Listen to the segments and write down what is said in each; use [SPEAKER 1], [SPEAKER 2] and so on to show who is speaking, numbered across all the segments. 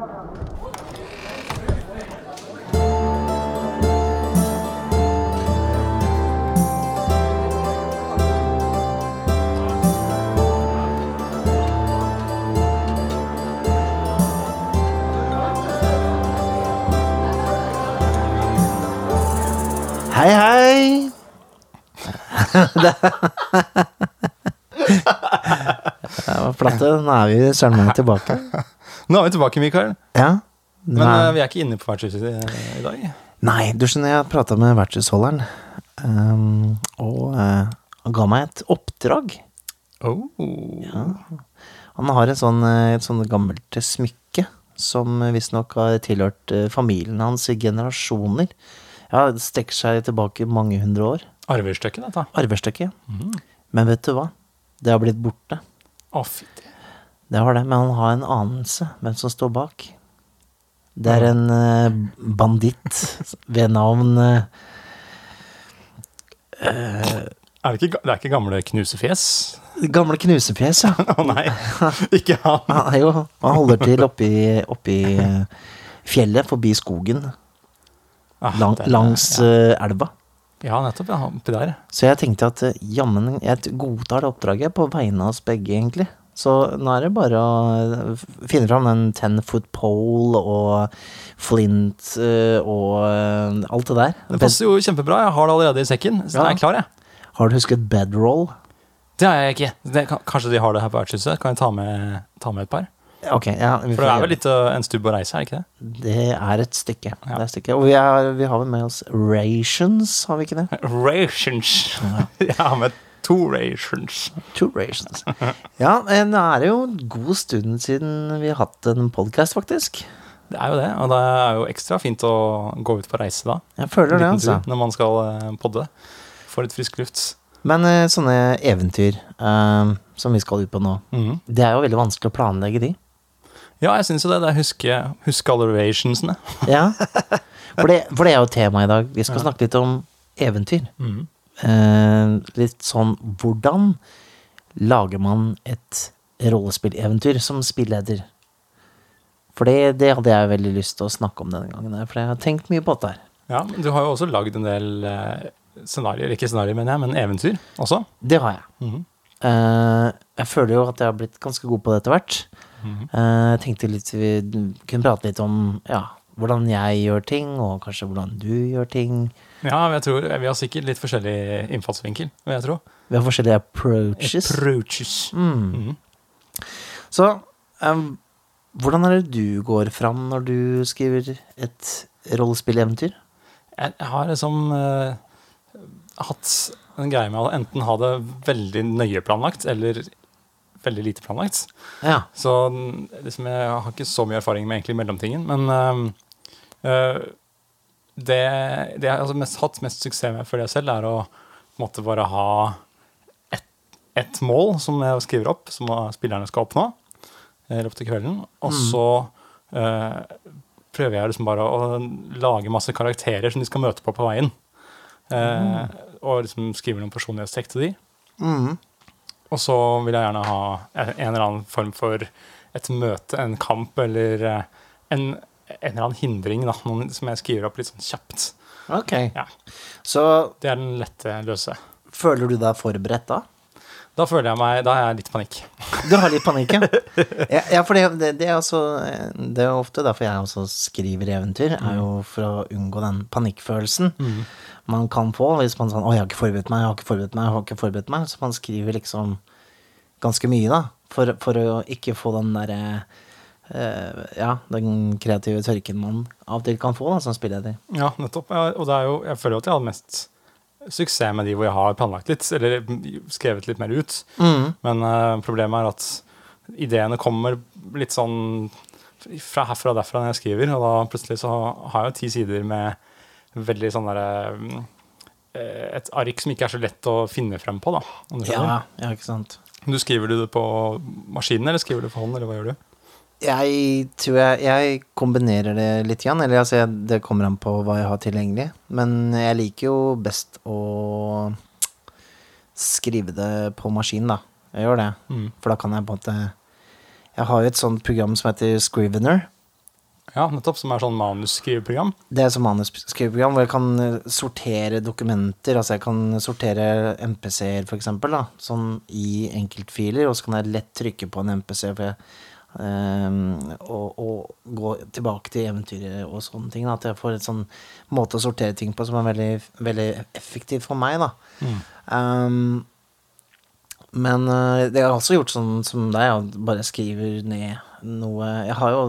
[SPEAKER 1] Hei, hei! Det var flatt. Nå er vi søren meg tilbake.
[SPEAKER 2] Nå er vi tilbake, Mikael.
[SPEAKER 1] Ja.
[SPEAKER 2] Men
[SPEAKER 1] Nei.
[SPEAKER 2] eh, vi er ikke inne på vertshuset i, dag.
[SPEAKER 1] Nei, du skjønner, jeg prata med vertshusholderen, um, og eh, han ga meg et oppdrag.
[SPEAKER 2] Oh.
[SPEAKER 1] Han har et sånn, eh, et sånn gammelt smykke som visstnok har tilhørt familien hans i generasjoner. Ja, det strekker seg tilbake mange hundre år.
[SPEAKER 2] Arvestykket, dette.
[SPEAKER 1] Arvestykke. Men vet du hva? Det har blitt borte.
[SPEAKER 2] Å, fytti.
[SPEAKER 1] Det har det, men han har en anelse hvem som står bak. Det er en uh, banditt ved navn uh,
[SPEAKER 2] Er det, ikke, det er ikke gamle knusefjes?
[SPEAKER 1] Gamle knusefjes, ja.
[SPEAKER 2] Å nei, ikke han.
[SPEAKER 1] Han, jo, han holder til oppi, oppi eh, fjellet, forbi skogen,
[SPEAKER 2] Ah,
[SPEAKER 1] lang,
[SPEAKER 2] den er-
[SPEAKER 1] langs
[SPEAKER 2] ja.
[SPEAKER 1] elva.
[SPEAKER 2] ja, nettopp. Ja, oppi der.
[SPEAKER 1] Så jeg tenkte at jammen, jeg godtar det oppdraget på vegne av oss begge, egentlig. Så nå er det bare å eh, finne fram den ten foot pole og flint eh, og eh, alt det der.
[SPEAKER 2] Det passer jo kjempebra. Jeg har det allerede i sekken. Så
[SPEAKER 1] Ja.
[SPEAKER 2] jeg er klar, jeg.
[SPEAKER 1] Har du husket bedroll?
[SPEAKER 2] Det har jeg ikke. Det, kanskje de har det her på vertshuset? Kan jeg ta med, ta med et par?
[SPEAKER 1] Okay, ja.
[SPEAKER 2] For det er vel litt uh, en stubb å reise, er det ikke det?
[SPEAKER 1] Det er et stykke. Det er et stykke. Og vi, er, vi har vel med oss rations, har vi ikke det?
[SPEAKER 2] Rations. Jeg har med
[SPEAKER 1] Two rations. Ja, men det er jo en god stund siden vi har hatt en podkast, faktisk.
[SPEAKER 2] Det er jo det, og det er jo ekstra fint å gå ut på reise da.
[SPEAKER 1] Jeg føler det, altså.
[SPEAKER 2] tur Når man skal eh, podde. Få litt frisk luft.
[SPEAKER 1] Men eh, sånne eventyr eh, som vi skal ut på nå,
[SPEAKER 2] Mhm.
[SPEAKER 1] det er jo veldig vanskelig å planlegge de.
[SPEAKER 2] Ja, jeg syns jo det. det er huske, huske alle rationsene.
[SPEAKER 1] Ja. For det, for det er jo temaet i dag. Vi skal snakke litt om eventyr.
[SPEAKER 2] Mhm.
[SPEAKER 1] Eh, litt sånn hvordan lager man et rollespilleventyr som spilleder? For det, det hadde jeg veldig lyst til å snakke om denne gangen, for jeg har tenkt mye på dette. her.
[SPEAKER 2] Ja, Du har jo også lagd en del eh, scenarioer, ikke scenarioer, mener jeg, men eventyr også.
[SPEAKER 1] Det har jeg.
[SPEAKER 2] Mhm.
[SPEAKER 1] Eh, jeg føler jo at jeg har blitt ganske god på det etter hvert.
[SPEAKER 2] Mhm.
[SPEAKER 1] Eh, jeg tenkte litt vi kunne prate litt om ja, hvordan jeg gjør ting, og kanskje hvordan du gjør ting.
[SPEAKER 2] Ja, jeg tror Vi har sikkert litt forskjellig innfallsvinkel, vil jeg tro.
[SPEAKER 1] Vi har forskjellige approaches.
[SPEAKER 2] Approaches.
[SPEAKER 1] Mm.
[SPEAKER 2] Mm.
[SPEAKER 1] Så um, hvordan er det du går fram når du skriver et rollespilleventyr?
[SPEAKER 2] Jeg jeg har liksom uh, hatt en greie med å enten ha det veldig nøye planlagt, eller veldig lite planlagt.
[SPEAKER 1] Ja.
[SPEAKER 2] Så liksom, jeg har ikke så mye erfaring med egentlig mellomtingen, men uh, øh, det, det jeg har altså mest, hatt mest suksess med for det selv, er å måtte bare ha ett et mål som jeg skriver opp, som spillerne skal oppnå i løpet av kvelden. Og så uh, prøver jeg liksom bare å lage masse karakterer som de skal møte på på veien. Eh, Og liksom skrive noen personlighetstrekk til de.
[SPEAKER 1] Mm.
[SPEAKER 2] Og så vil jeg gjerne ha en en eller annen form for et møte, en kamp eller eh, en, en eller annen hindring da, noen, som jeg skriver opp litt sånn kjapt.
[SPEAKER 1] Ok.
[SPEAKER 2] Ja.
[SPEAKER 1] Så
[SPEAKER 2] Det er den lette løse.
[SPEAKER 1] føler du deg forberedt da?
[SPEAKER 2] Da føler jeg meg, da har jeg litt panikk.
[SPEAKER 1] Du har litt panikk, ja? ja, ja for det, det, det er også, Det er ofte derfor jeg også skriver eventyr, er jo for å unngå den panikkfølelsen man kan få hvis man sånn 'Å, jeg har ikke forberedt meg, jeg har ikke forberedt meg', jeg har ikke forberedt meg. Så man skriver liksom ganske mye, da, for, for å ikke få den derre Ja, den kreative tørken man av og til kan få da, som spilleder.
[SPEAKER 2] Ja, nettopp. Ja, og det er jo, jeg føler jo at jeg har mest suksess med de hvor jeg har planlagt litt, eller skrevet litt mer ut.
[SPEAKER 1] Mm.
[SPEAKER 2] Men eh, problemet er at ideene kommer litt sånn fra herfra og derfra når jeg skriver, og da plutselig så har jeg jo ti sider med veldig sånn derre eh, Et ark som ikke er så lett å finne frem på, da.
[SPEAKER 1] Ja, ja, ikke sant.
[SPEAKER 2] Du Skriver du det på maskinen, eller skriver du for hånd, eller hva gjør du?
[SPEAKER 1] Jeg tror jeg, jeg kombinerer det litt, igjen, eller altså, det kommer an på hva jeg har tilgjengelig. Men jeg liker jo best å skrive det på maskin, da. Jeg gjør det.
[SPEAKER 2] Mm.
[SPEAKER 1] For da kan jeg på en måte Jeg har jo et sånt program som heter Scrivener.
[SPEAKER 2] Ja, nettopp. Som er sånn manusskriveprogram.
[SPEAKER 1] Det er sånn manusskriveprogram hvor jeg kan eh, sortere dokumenter. Altså jeg kan sortere MPC-er, for eksempel, da, sånn i enkeltfiler, og så kan jeg lett trykke på en MPC for jeg, ehm, og, og gå tilbake til eventyret og sånne ting. Da. At jeg får et sånn måte å sortere ting på som er veldig, veldig effektiv for meg, da. Ehm, men eh, det har også gjort sånn som deg, jeg bare skriver ned noe Jeg har jo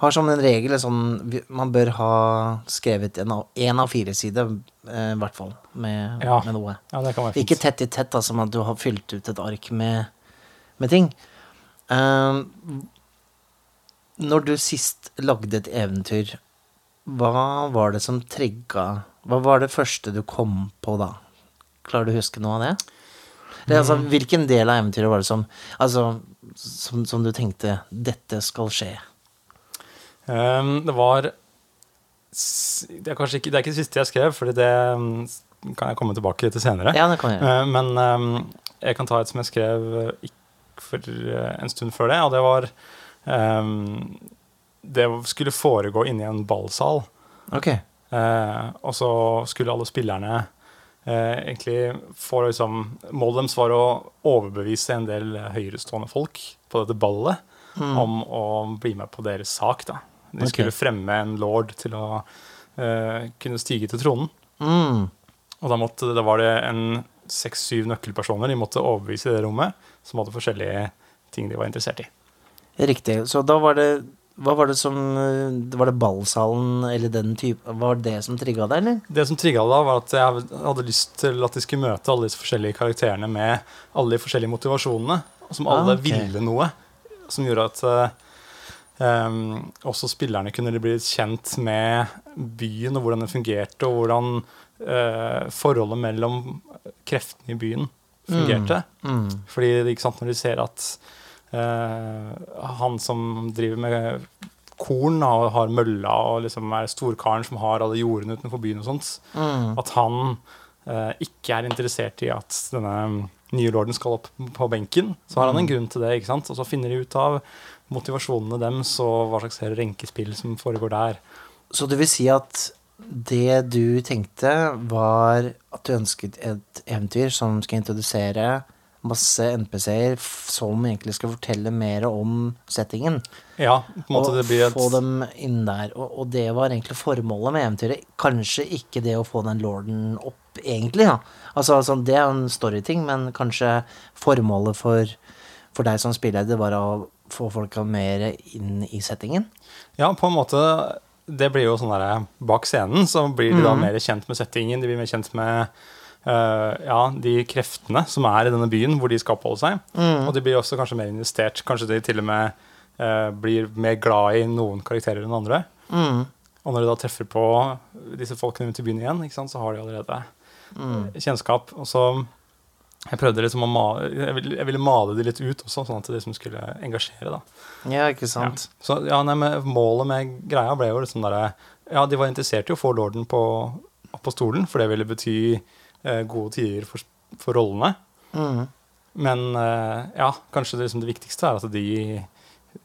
[SPEAKER 1] har som en regel sånn Man bør ha skrevet en av, en av fire sider, eh, i hvert fall, med,
[SPEAKER 2] Ja.
[SPEAKER 1] med noe.
[SPEAKER 2] Ja.
[SPEAKER 1] Ikke tett i tett, da, som at du har fylt ut et ark med, med ting. Ehm, når du sist lagde et eventyr, hva var det som trigga Hva var det første du kom på da? Klarer du å huske noe av det? det altså, hvilken del av eventyret var det som Altså, som, som du tenkte 'Dette skal skje'?
[SPEAKER 2] Um, det var Det er kanskje ikke det er ikke det siste jeg skrev, for det kan jeg komme tilbake til senere.
[SPEAKER 1] Ja, det kan jeg.
[SPEAKER 2] Uh, men um, jeg kan ta et som jeg skrev uh, ikk- for uh, en stund før det, og det var um, Det skulle foregå inni en ballsal.
[SPEAKER 1] Ok.
[SPEAKER 2] Uh, og så skulle alle spillerne uh, egentlig få liksom Målet deres var å overbevise en del høyerestående folk på dette ballet om å bli med på deres sak. da. De skulle fremme en lord til å uh, kunne stige til tronen.
[SPEAKER 1] Mm.
[SPEAKER 2] Og da, måtte, da var det en seks-syv nøkkelpersoner de måtte overbevise i det rommet, som hadde forskjellige ting de var interessert i.
[SPEAKER 1] Riktig. Så da var det Hva var det som Var det ballsalen eller den type Var det det som trigga deg, eller?
[SPEAKER 2] Det som trigga det, var at jeg hadde lyst til at de skulle møte alle disse forskjellige karakterene med alle de forskjellige motivasjonene, som alle
[SPEAKER 1] Ah, okay.
[SPEAKER 2] ville noe. Som gjorde at um, også spillerne kunne bli kjent med byen og hvordan den fungerte, og hvordan uh, forholdet mellom kreftene i byen fungerte.
[SPEAKER 1] Mm.
[SPEAKER 2] Fordi ikke sant, når de ser at eh, han som driver med korn og har mølla og liksom er storkaren som har alle jordene utenfor byen og sånt,
[SPEAKER 1] Mm.
[SPEAKER 2] at han eh, ikke er interessert i at denne nye lorden skal opp på benken, så har han en grunn til det. ikke sant? Og så finner de ut av motivasjonene deres og hva slags renkespill som foregår der.
[SPEAKER 1] Så det vil si at det du tenkte, var at du ønsket et eventyr som skal introdusere masse NPC-er som egentlig skal fortelle mer om settingen.
[SPEAKER 2] Ja, på en måte
[SPEAKER 1] og
[SPEAKER 2] det blir et
[SPEAKER 1] få dem inn der. Og, og det var egentlig formålet med eventyret. Kanskje ikke det å få den lorden opp, egentlig. Ja. Altså, altså, det er en storyting, men kanskje formålet for, for deg som spiller, det var å få folka mer inn i settingen.
[SPEAKER 2] Ja, på en måte Det blir jo sånn der Bak scenen så blir de da
[SPEAKER 1] Mhm.
[SPEAKER 2] mer kjent med settingen. De blir mer kjent med uh, ja, de kreftene som er i denne byen hvor de skal oppholde seg.
[SPEAKER 1] Mm.
[SPEAKER 2] Og de blir også kanskje mer investert. Kanskje de til og med uh, blir mer glad i noen karakterer enn andre.
[SPEAKER 1] Mm.
[SPEAKER 2] Og når de da treffer på disse folkene rundt i byen igjen, sant, så har de allerede
[SPEAKER 1] Mm.
[SPEAKER 2] kjennskap. Og så jeg prøvde liksom å male, jeg ville, jeg ville male de litt ut også, sånn at de liksom skulle engasjere. da.
[SPEAKER 1] Ja, ikke sant.
[SPEAKER 2] Ja. Så ja, nei, men Målet med greia ble jo liksom derre Ja, de var interessert i å få lorden på, på stolen, for det ville bety eh, gode tider for, for rollene.
[SPEAKER 1] Mm.
[SPEAKER 2] Men eh, ja, kanskje det, liksom det viktigste er at de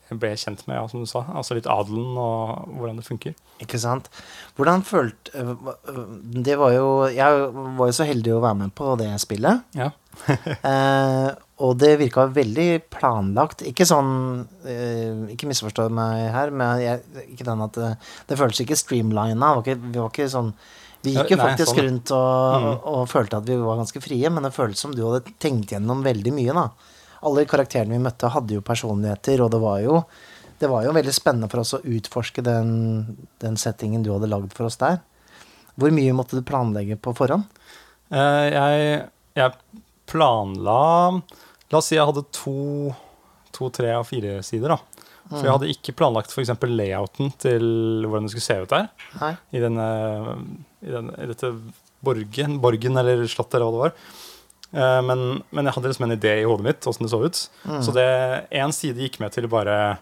[SPEAKER 2] ble kjent med, ja, som du sa, altså litt adelen og hvordan det funker.
[SPEAKER 1] Ikke sant. Hvordan følte øh, øh, Det var jo Jeg var jo så heldig å være med på det spillet.
[SPEAKER 2] Ja.
[SPEAKER 1] Eh, og det virka veldig planlagt. Ikke sånn eh, Ikke misforstå meg her, men jeg, ikke den at det, det føltes ikke streamlina. Vi var ikke sånn Vi gikk jo
[SPEAKER 2] nei,
[SPEAKER 1] faktisk
[SPEAKER 2] sånn,
[SPEAKER 1] rundt og,
[SPEAKER 2] Mm.
[SPEAKER 1] og, følte at vi var ganske frie, men det føltes som du hadde tenkt gjennom veldig mye, da. Alle karakterene vi møtte, hadde jo personligheter, og det var jo det var jo veldig spennende for oss å utforske den, den settingen du hadde lagd for oss der. Hvor mye måtte du planlegge på forhånd?
[SPEAKER 2] Uh, jeg, jeg planla La oss si jeg hadde to, to tre av fire sider. da. For jeg hadde ikke planlagt f.eks. layouten til hvordan det skulle se ut der.
[SPEAKER 1] Nei?
[SPEAKER 2] I, denne, i, denne, i dette borgen, borgen eller slottet eller hva det var. Eh, men, men jeg hadde liksom en idé i hodet mitt åssen det så ut.
[SPEAKER 1] Mm.
[SPEAKER 2] Så det én side gikk med til bare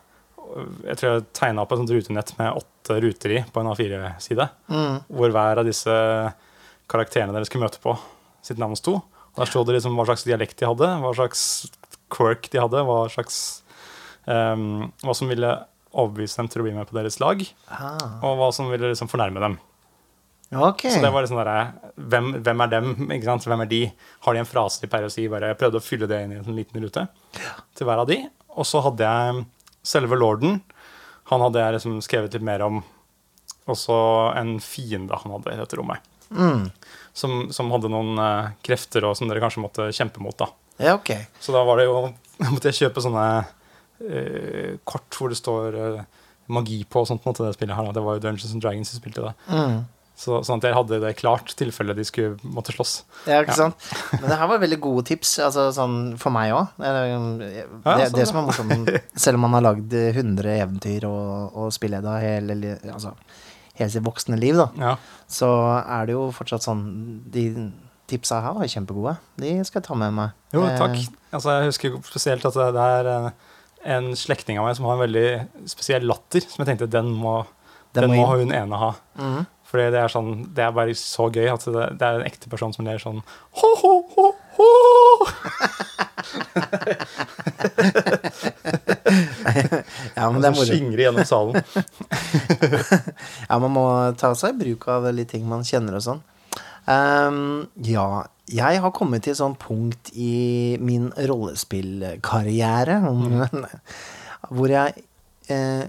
[SPEAKER 2] Jeg tror jeg tegna opp et sånt rutenett med åtte ruter i på en A4-side
[SPEAKER 1] Mm.
[SPEAKER 2] hvor hver av disse karakterene dere skulle møte på, sitt navn sto. Og Der sto det liksom hva slags dialekt de hadde, hva slags quirk de hadde, hva slags um, Hva som ville overbevise dem til å bli med på deres lag,
[SPEAKER 1] Ah,
[SPEAKER 2] og hva som ville liksom fornærme dem.
[SPEAKER 1] Ok.
[SPEAKER 2] Så det var liksom derre hvem, hvem er dem? ikke sant? Hvem er de? Har de en frase de pleier å si? Bare jeg prøvde å fylle det inn i en sånn liten rute til hver av de. Og så hadde jeg selve lorden. Han hadde jeg liksom skrevet litt mer om. Og så en fiende han hadde i dette rommet.
[SPEAKER 1] Mm.
[SPEAKER 2] Som, som hadde noen eh, krefter og som dere kanskje måtte kjempe mot. da.
[SPEAKER 1] Ja, ok.
[SPEAKER 2] Så da var det jo måtte jeg kjøpe sånne uh, kort hvor det står uh, magi på og sånt. Måtte det spillet her da. Det var jo Dungeons and Dragons som spilte det.
[SPEAKER 1] Mm.
[SPEAKER 2] Så, sånn at jeg hadde det klart tilfelle de skulle måtte slåss.
[SPEAKER 1] Ja, ikke
[SPEAKER 2] Ja.
[SPEAKER 1] sant? Men det her var veldig gode tips, altså sånn for meg òg. Det, det,
[SPEAKER 2] så
[SPEAKER 1] det som er morsomt, selv om man har lagd 100 eventyr og, og spilleda hele, altså, hele sitt voksne liv, da,
[SPEAKER 2] Ja.
[SPEAKER 1] så er det jo fortsatt sånn De tipsa her var kjempegode. De skal jeg ta med meg.
[SPEAKER 2] Jo,
[SPEAKER 1] Eh,
[SPEAKER 2] takk. Altså, jeg husker spesielt at det er eh, en slektning av meg som har en veldig spesiell latter, som jeg tenkte den må,
[SPEAKER 1] Den
[SPEAKER 2] den
[SPEAKER 1] må
[SPEAKER 2] må, hun ene ha.
[SPEAKER 1] mhm.
[SPEAKER 2] Fordi det er sånn, det er bare så gøy at det, det er en ekte person som ler sånn ho, ho, ho, ho.
[SPEAKER 1] Ja, men det er moro.
[SPEAKER 2] Skingre gjennom salen.
[SPEAKER 1] Ja, man må ta seg i bruk av litt ting man kjenner og sånn. Um, ja, jeg har kommet til et sånt punkt i min rollespillkarriere mm. hvor jeg eh,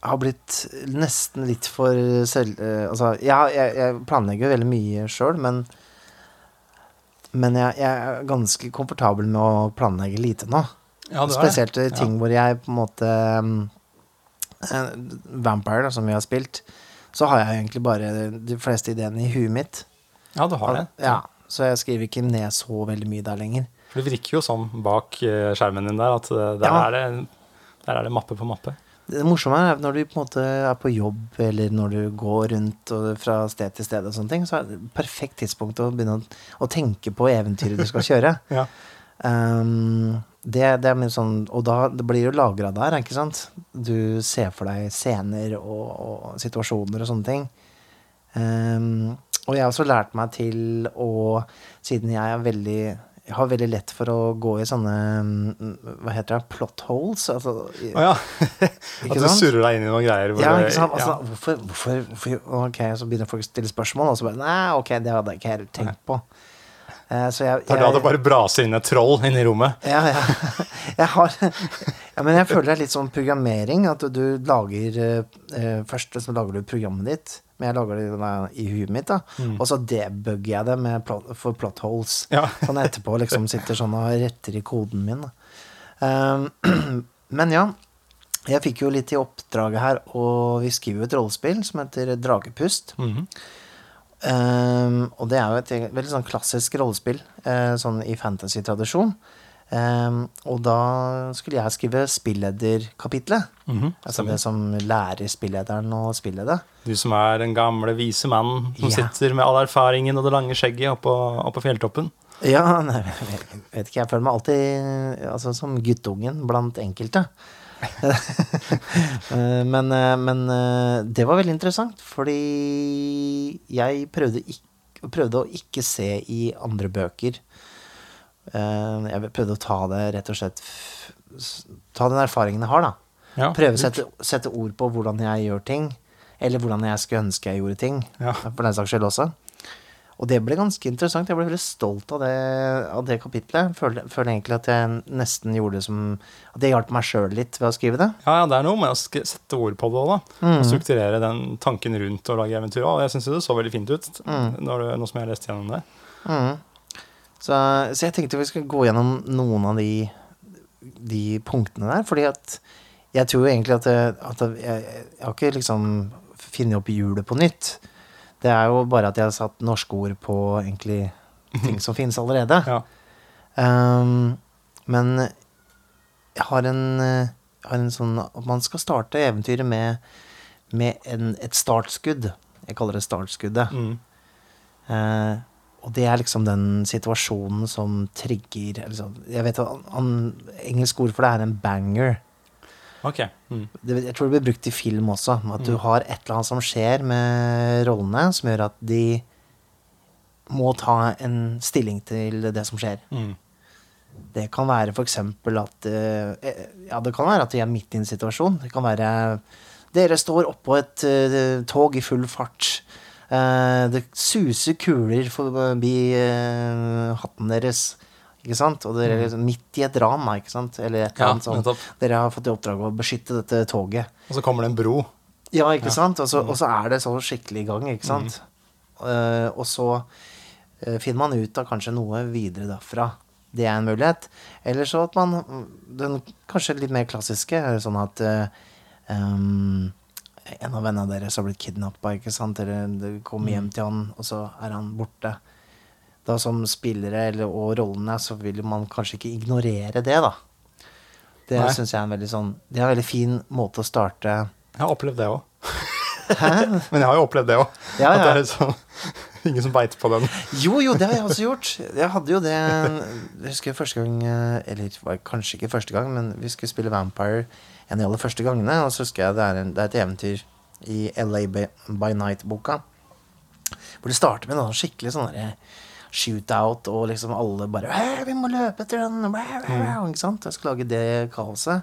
[SPEAKER 1] har blitt nesten litt for selv... Eh, altså, jeg, jeg, jeg planlegger veldig mye sjøl, men men jeg, jeg er ganske komfortabel med å planlegge lite nå.
[SPEAKER 2] Ja.
[SPEAKER 1] Spesielt i ting
[SPEAKER 2] Ja.
[SPEAKER 1] hvor jeg på en måte um, eh, Vampire, da, som vi har spilt, så har jeg egentlig bare de fleste ideene i huet mitt.
[SPEAKER 2] Ja, du har det.
[SPEAKER 1] Ja, så jeg skriver ikke ned så veldig mye der lenger.
[SPEAKER 2] For det virker jo sånn bak eh, skjermen din der at eh, der, er det, der er det mappe på mappe.
[SPEAKER 1] Det morsomme er når du på en måte er på jobb, eller når du går rundt fra sted til sted, og sånne ting, så er det et perfekt tidspunkt å begynne å, å tenke på eventyret du skal kjøre.
[SPEAKER 2] Ja.
[SPEAKER 1] Um, det, det er sånn Og da det blir jo lagra der, ikke sant? Du ser for deg scener og, og situasjoner og sånne ting. Um, og jeg har også lært meg til å Siden jeg er veldig jeg har veldig lett for å gå i sånne mm, Hva heter det? Plot holes? Altså,
[SPEAKER 2] oh, ja. At du surrer deg inn i noen greier.
[SPEAKER 1] ja, ikke sant? Altså,
[SPEAKER 2] ja.
[SPEAKER 1] hvorfor, hvorfor, hvorfor Ok, så begynner folk å stille spørsmål, og så bare Nei, ok, det hadde jeg ikke helt tenkt på. Eh, så jeg,
[SPEAKER 2] Det er da det bare braser inn et troll inne i rommet.
[SPEAKER 1] Ja, ja. Jeg har ja, Men jeg føler det er litt sånn programmering. At du lager eh, Først så lager du programmet ditt, men jeg lager det i huet mitt. da Og så debugger jeg det med plot, for plot holes.
[SPEAKER 2] Ja.
[SPEAKER 1] Sånn etterpå liksom sitter sånn og retter i koden min. Um, men ja. Jeg fikk jo litt i oppdraget her, og vi skriver jo et rollespill som heter Dragepust.
[SPEAKER 2] Mhm.
[SPEAKER 1] Um, og det er jo et veldig sånn klassisk rollespill, uh, sånn i fantasy-tradisjon. Um, og da skulle jeg skrive spillederkapitlet.
[SPEAKER 2] Mhm,
[SPEAKER 1] Altså det som lærer spillederen å spille det.
[SPEAKER 2] Du som er den gamle, vise mann som
[SPEAKER 1] Ja.
[SPEAKER 2] sitter med all erfaringen og det lange skjegget oppå, oppå fjelltoppen.
[SPEAKER 1] Ja, nei, jeg vet ikke, jeg føler meg alltid altså, som guttungen blant enkelte. Eh, men, eh, men eh, det var veldig interessant, fordi jeg prøvde, ikk- prøvde å ikke se i andre bøker. Eh, Jeg prøvde å ta det rett og slett Ta den erfaringen jeg har, da.
[SPEAKER 2] Ja,
[SPEAKER 1] Prøve å sette, sette ord på hvordan jeg gjør ting. Eller hvordan jeg skulle ønske jeg gjorde ting.
[SPEAKER 2] Ja.
[SPEAKER 1] For den saks skyld også. Og det ble ganske interessant. Jeg ble veldig stolt av det, av det kapitlet. Føler, føler egentlig at jeg nesten gjorde det som At det hjalp meg sjøl litt ved å skrive det.
[SPEAKER 2] Ja, ja, det er noe med å sette ord på det òg, da.
[SPEAKER 1] Mm.
[SPEAKER 2] Og strukturere den tanken rundt å lage eventyr. Og jeg syns det så veldig fint ut,
[SPEAKER 1] Mm.
[SPEAKER 2] når du, nå som jeg har lest gjennom det.
[SPEAKER 1] Mhm. Så, så jeg tenkte vi skulle gå gjennom noen av de, de punktene der. Fordi at jeg tror egentlig at, det, at det, jeg, jeg har ikke liksom funnet opp hjulet på nytt. Det er jo bare at jeg har satt norske ord på egentlig ting som finnes allerede.
[SPEAKER 2] Ja.
[SPEAKER 1] Um, men jeg har en, jeg har en sånn at man skal starte eventyret med, med en, et startskudd. Jeg kaller det startskuddet.
[SPEAKER 2] Mm.
[SPEAKER 1] Eh, og det er liksom den situasjonen som trigger sånn- Jeg vet an, Engelsk ord for det er en banger.
[SPEAKER 2] Okay. Mm.
[SPEAKER 1] Det, jeg tror det blir brukt i film også. At du
[SPEAKER 2] Mm.
[SPEAKER 1] har et eller annet som skjer med rollene, som gjør at de må ta en stilling til det som skjer.
[SPEAKER 2] Mm.
[SPEAKER 1] Det kan være eksempel at eh, Ja, det kan være at de er midt i en situasjon. Det kan være Dere står oppå et eh, tog i full fart. Eh, det suser kuler forbi eh, hatten deres. Ikke sant? Og dere er liksom midt i et ran, ikke sant? Eller et eller
[SPEAKER 2] Ja,
[SPEAKER 1] sånt. Dere har fått i oppdrag å beskytte dette toget.
[SPEAKER 2] Og så kommer det en bro.
[SPEAKER 1] Ja, ikke sant? Og så, og så er det så skikkelig i gang, ikke sant? Eh, og så uh, finner man ut av kanskje noe videre derfra. Det er en mulighet. Eller så at man Den kanskje litt mer klassiske er sånn at uh, em, en av vennene deres har blitt kidnappa, ikke sant? Eller kommer hjem til han, og så er han borte. Da som spillere eller, og rollene så vil man kanskje ikke ignorere det, da. Det syns jeg er en veldig sånn Det er en veldig fin måte å starte
[SPEAKER 2] Jeg har opplevd det òg. Men jeg har jo opplevd det òg.
[SPEAKER 1] Ja,
[SPEAKER 2] At det er sånn Ingen som beiter på den.
[SPEAKER 1] Jo, jo, det har jeg også gjort. Jeg hadde jo det Jeg husker første gang eh, Eller var kanskje ikke første gang, men vi skulle spille Vampire en av de aller første gangene. Og så husker jeg det er, en, det er et eventyr i LA by, Night-boka. Hvor det starter med noe skikkelig sånn derre shootout, og liksom alle bare 'Vi må løpe etter den!' Bæ», Ikke sant? Jeg skulle lage det kaoset.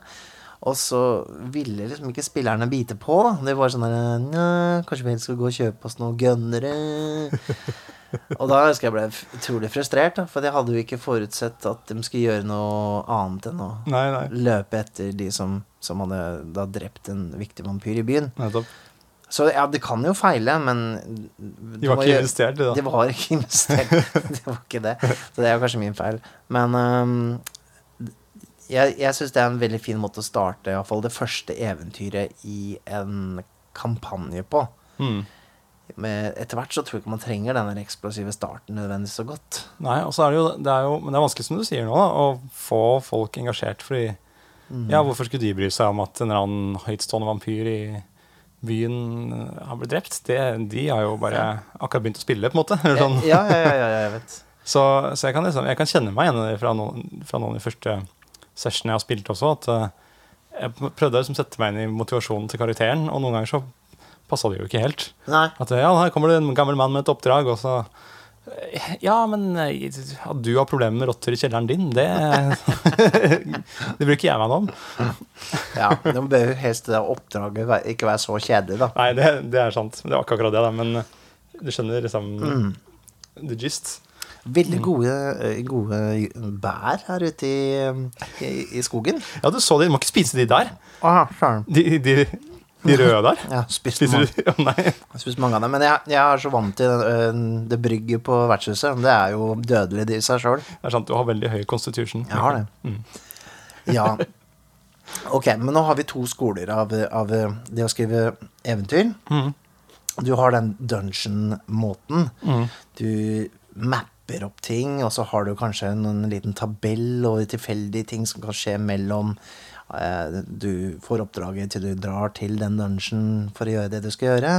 [SPEAKER 1] Og så ville liksom ikke spillerne bite på. da Det var sånn der Kanskje vi helst skal gå og kjøpe oss noen gønnere? og da husker jeg ble utrolig frustrert, da, for jeg hadde jo ikke forutsett at de skulle gjøre noe annet enn å
[SPEAKER 2] Nei, nei.
[SPEAKER 1] løpe etter de som, som hadde da drept en viktig vampyr i byen.
[SPEAKER 2] Nettopp.
[SPEAKER 1] Så ja, det kan jo feile, men
[SPEAKER 2] De var ikke investert i det.
[SPEAKER 1] De var ikke investert. det var ikke det. Så det er kanskje min feil. Men um, jeg, jeg syns det er en veldig fin måte å starte i hvert fall det første eventyret i en kampanje på.
[SPEAKER 2] Mm.
[SPEAKER 1] Men etter hvert så tror jeg ikke man trenger den eksplosive starten nødvendigvis så godt.
[SPEAKER 2] Nei, og så er det jo, det er jo Men det er vanskelig, som du sier nå, da, å få folk engasjert. Fordi Ja, hvorfor skulle de bry seg om at en eller annen høytstående vampyr i byen har blitt drept? Det, de har jo bare akkurat begynt å spille, på en måte. Sånn.
[SPEAKER 1] Ja, ja, ja, ja, ja, jeg vet.
[SPEAKER 2] Så, så jeg, kan liksom, jeg kan kjenne meg igjen fra noen, fra noen av de første sessionene jeg har spilt også. At eh, jeg prøvde å liksom sette meg inn i motivasjonen til karakteren, og noen ganger så passa det jo ikke helt.
[SPEAKER 1] Nei.
[SPEAKER 2] At ja, her kommer det en gammel mann med et oppdrag, og så Ja, men eh, at du har problemer med rotter i kjelleren din, det Det bruker jeg meg om.
[SPEAKER 1] Ja, det jo helst det oppdraget ikke være så kjedelig, da.
[SPEAKER 2] Nei, det, det er sant. Det var ikke akkurat det, da, men eh, du skjønner liksom
[SPEAKER 1] Mm.
[SPEAKER 2] the gist.
[SPEAKER 1] Veldig gode, eh, gode bær her ute i, i, i skogen.
[SPEAKER 2] Ja, du så de. Du må ikke spise de der.
[SPEAKER 1] Aha.
[SPEAKER 2] De, de, de røde der.
[SPEAKER 1] ja, spist,
[SPEAKER 2] Spiser du Å, Nei.
[SPEAKER 1] jeg har spist mange av dem. Men jeg, jeg er så vant til den, det brygget på vertshuset. Det er jo dødelig i seg sjøl.
[SPEAKER 2] Det er sant, du har veldig høy constitution.
[SPEAKER 1] Jeg har det.
[SPEAKER 2] Mm.
[SPEAKER 1] Ja. Ok, men nå har vi to skoler av, av det å skrive eventyr.
[SPEAKER 2] Mm.
[SPEAKER 1] Du har den dungeon-måten.
[SPEAKER 2] Mm.
[SPEAKER 1] Du mapper opp ting, og så har du kanskje en, en liten tabell over tilfeldige ting som kan skje mellom eh, Du får oppdraget til du drar til den dungeon for å gjøre det du skal gjøre.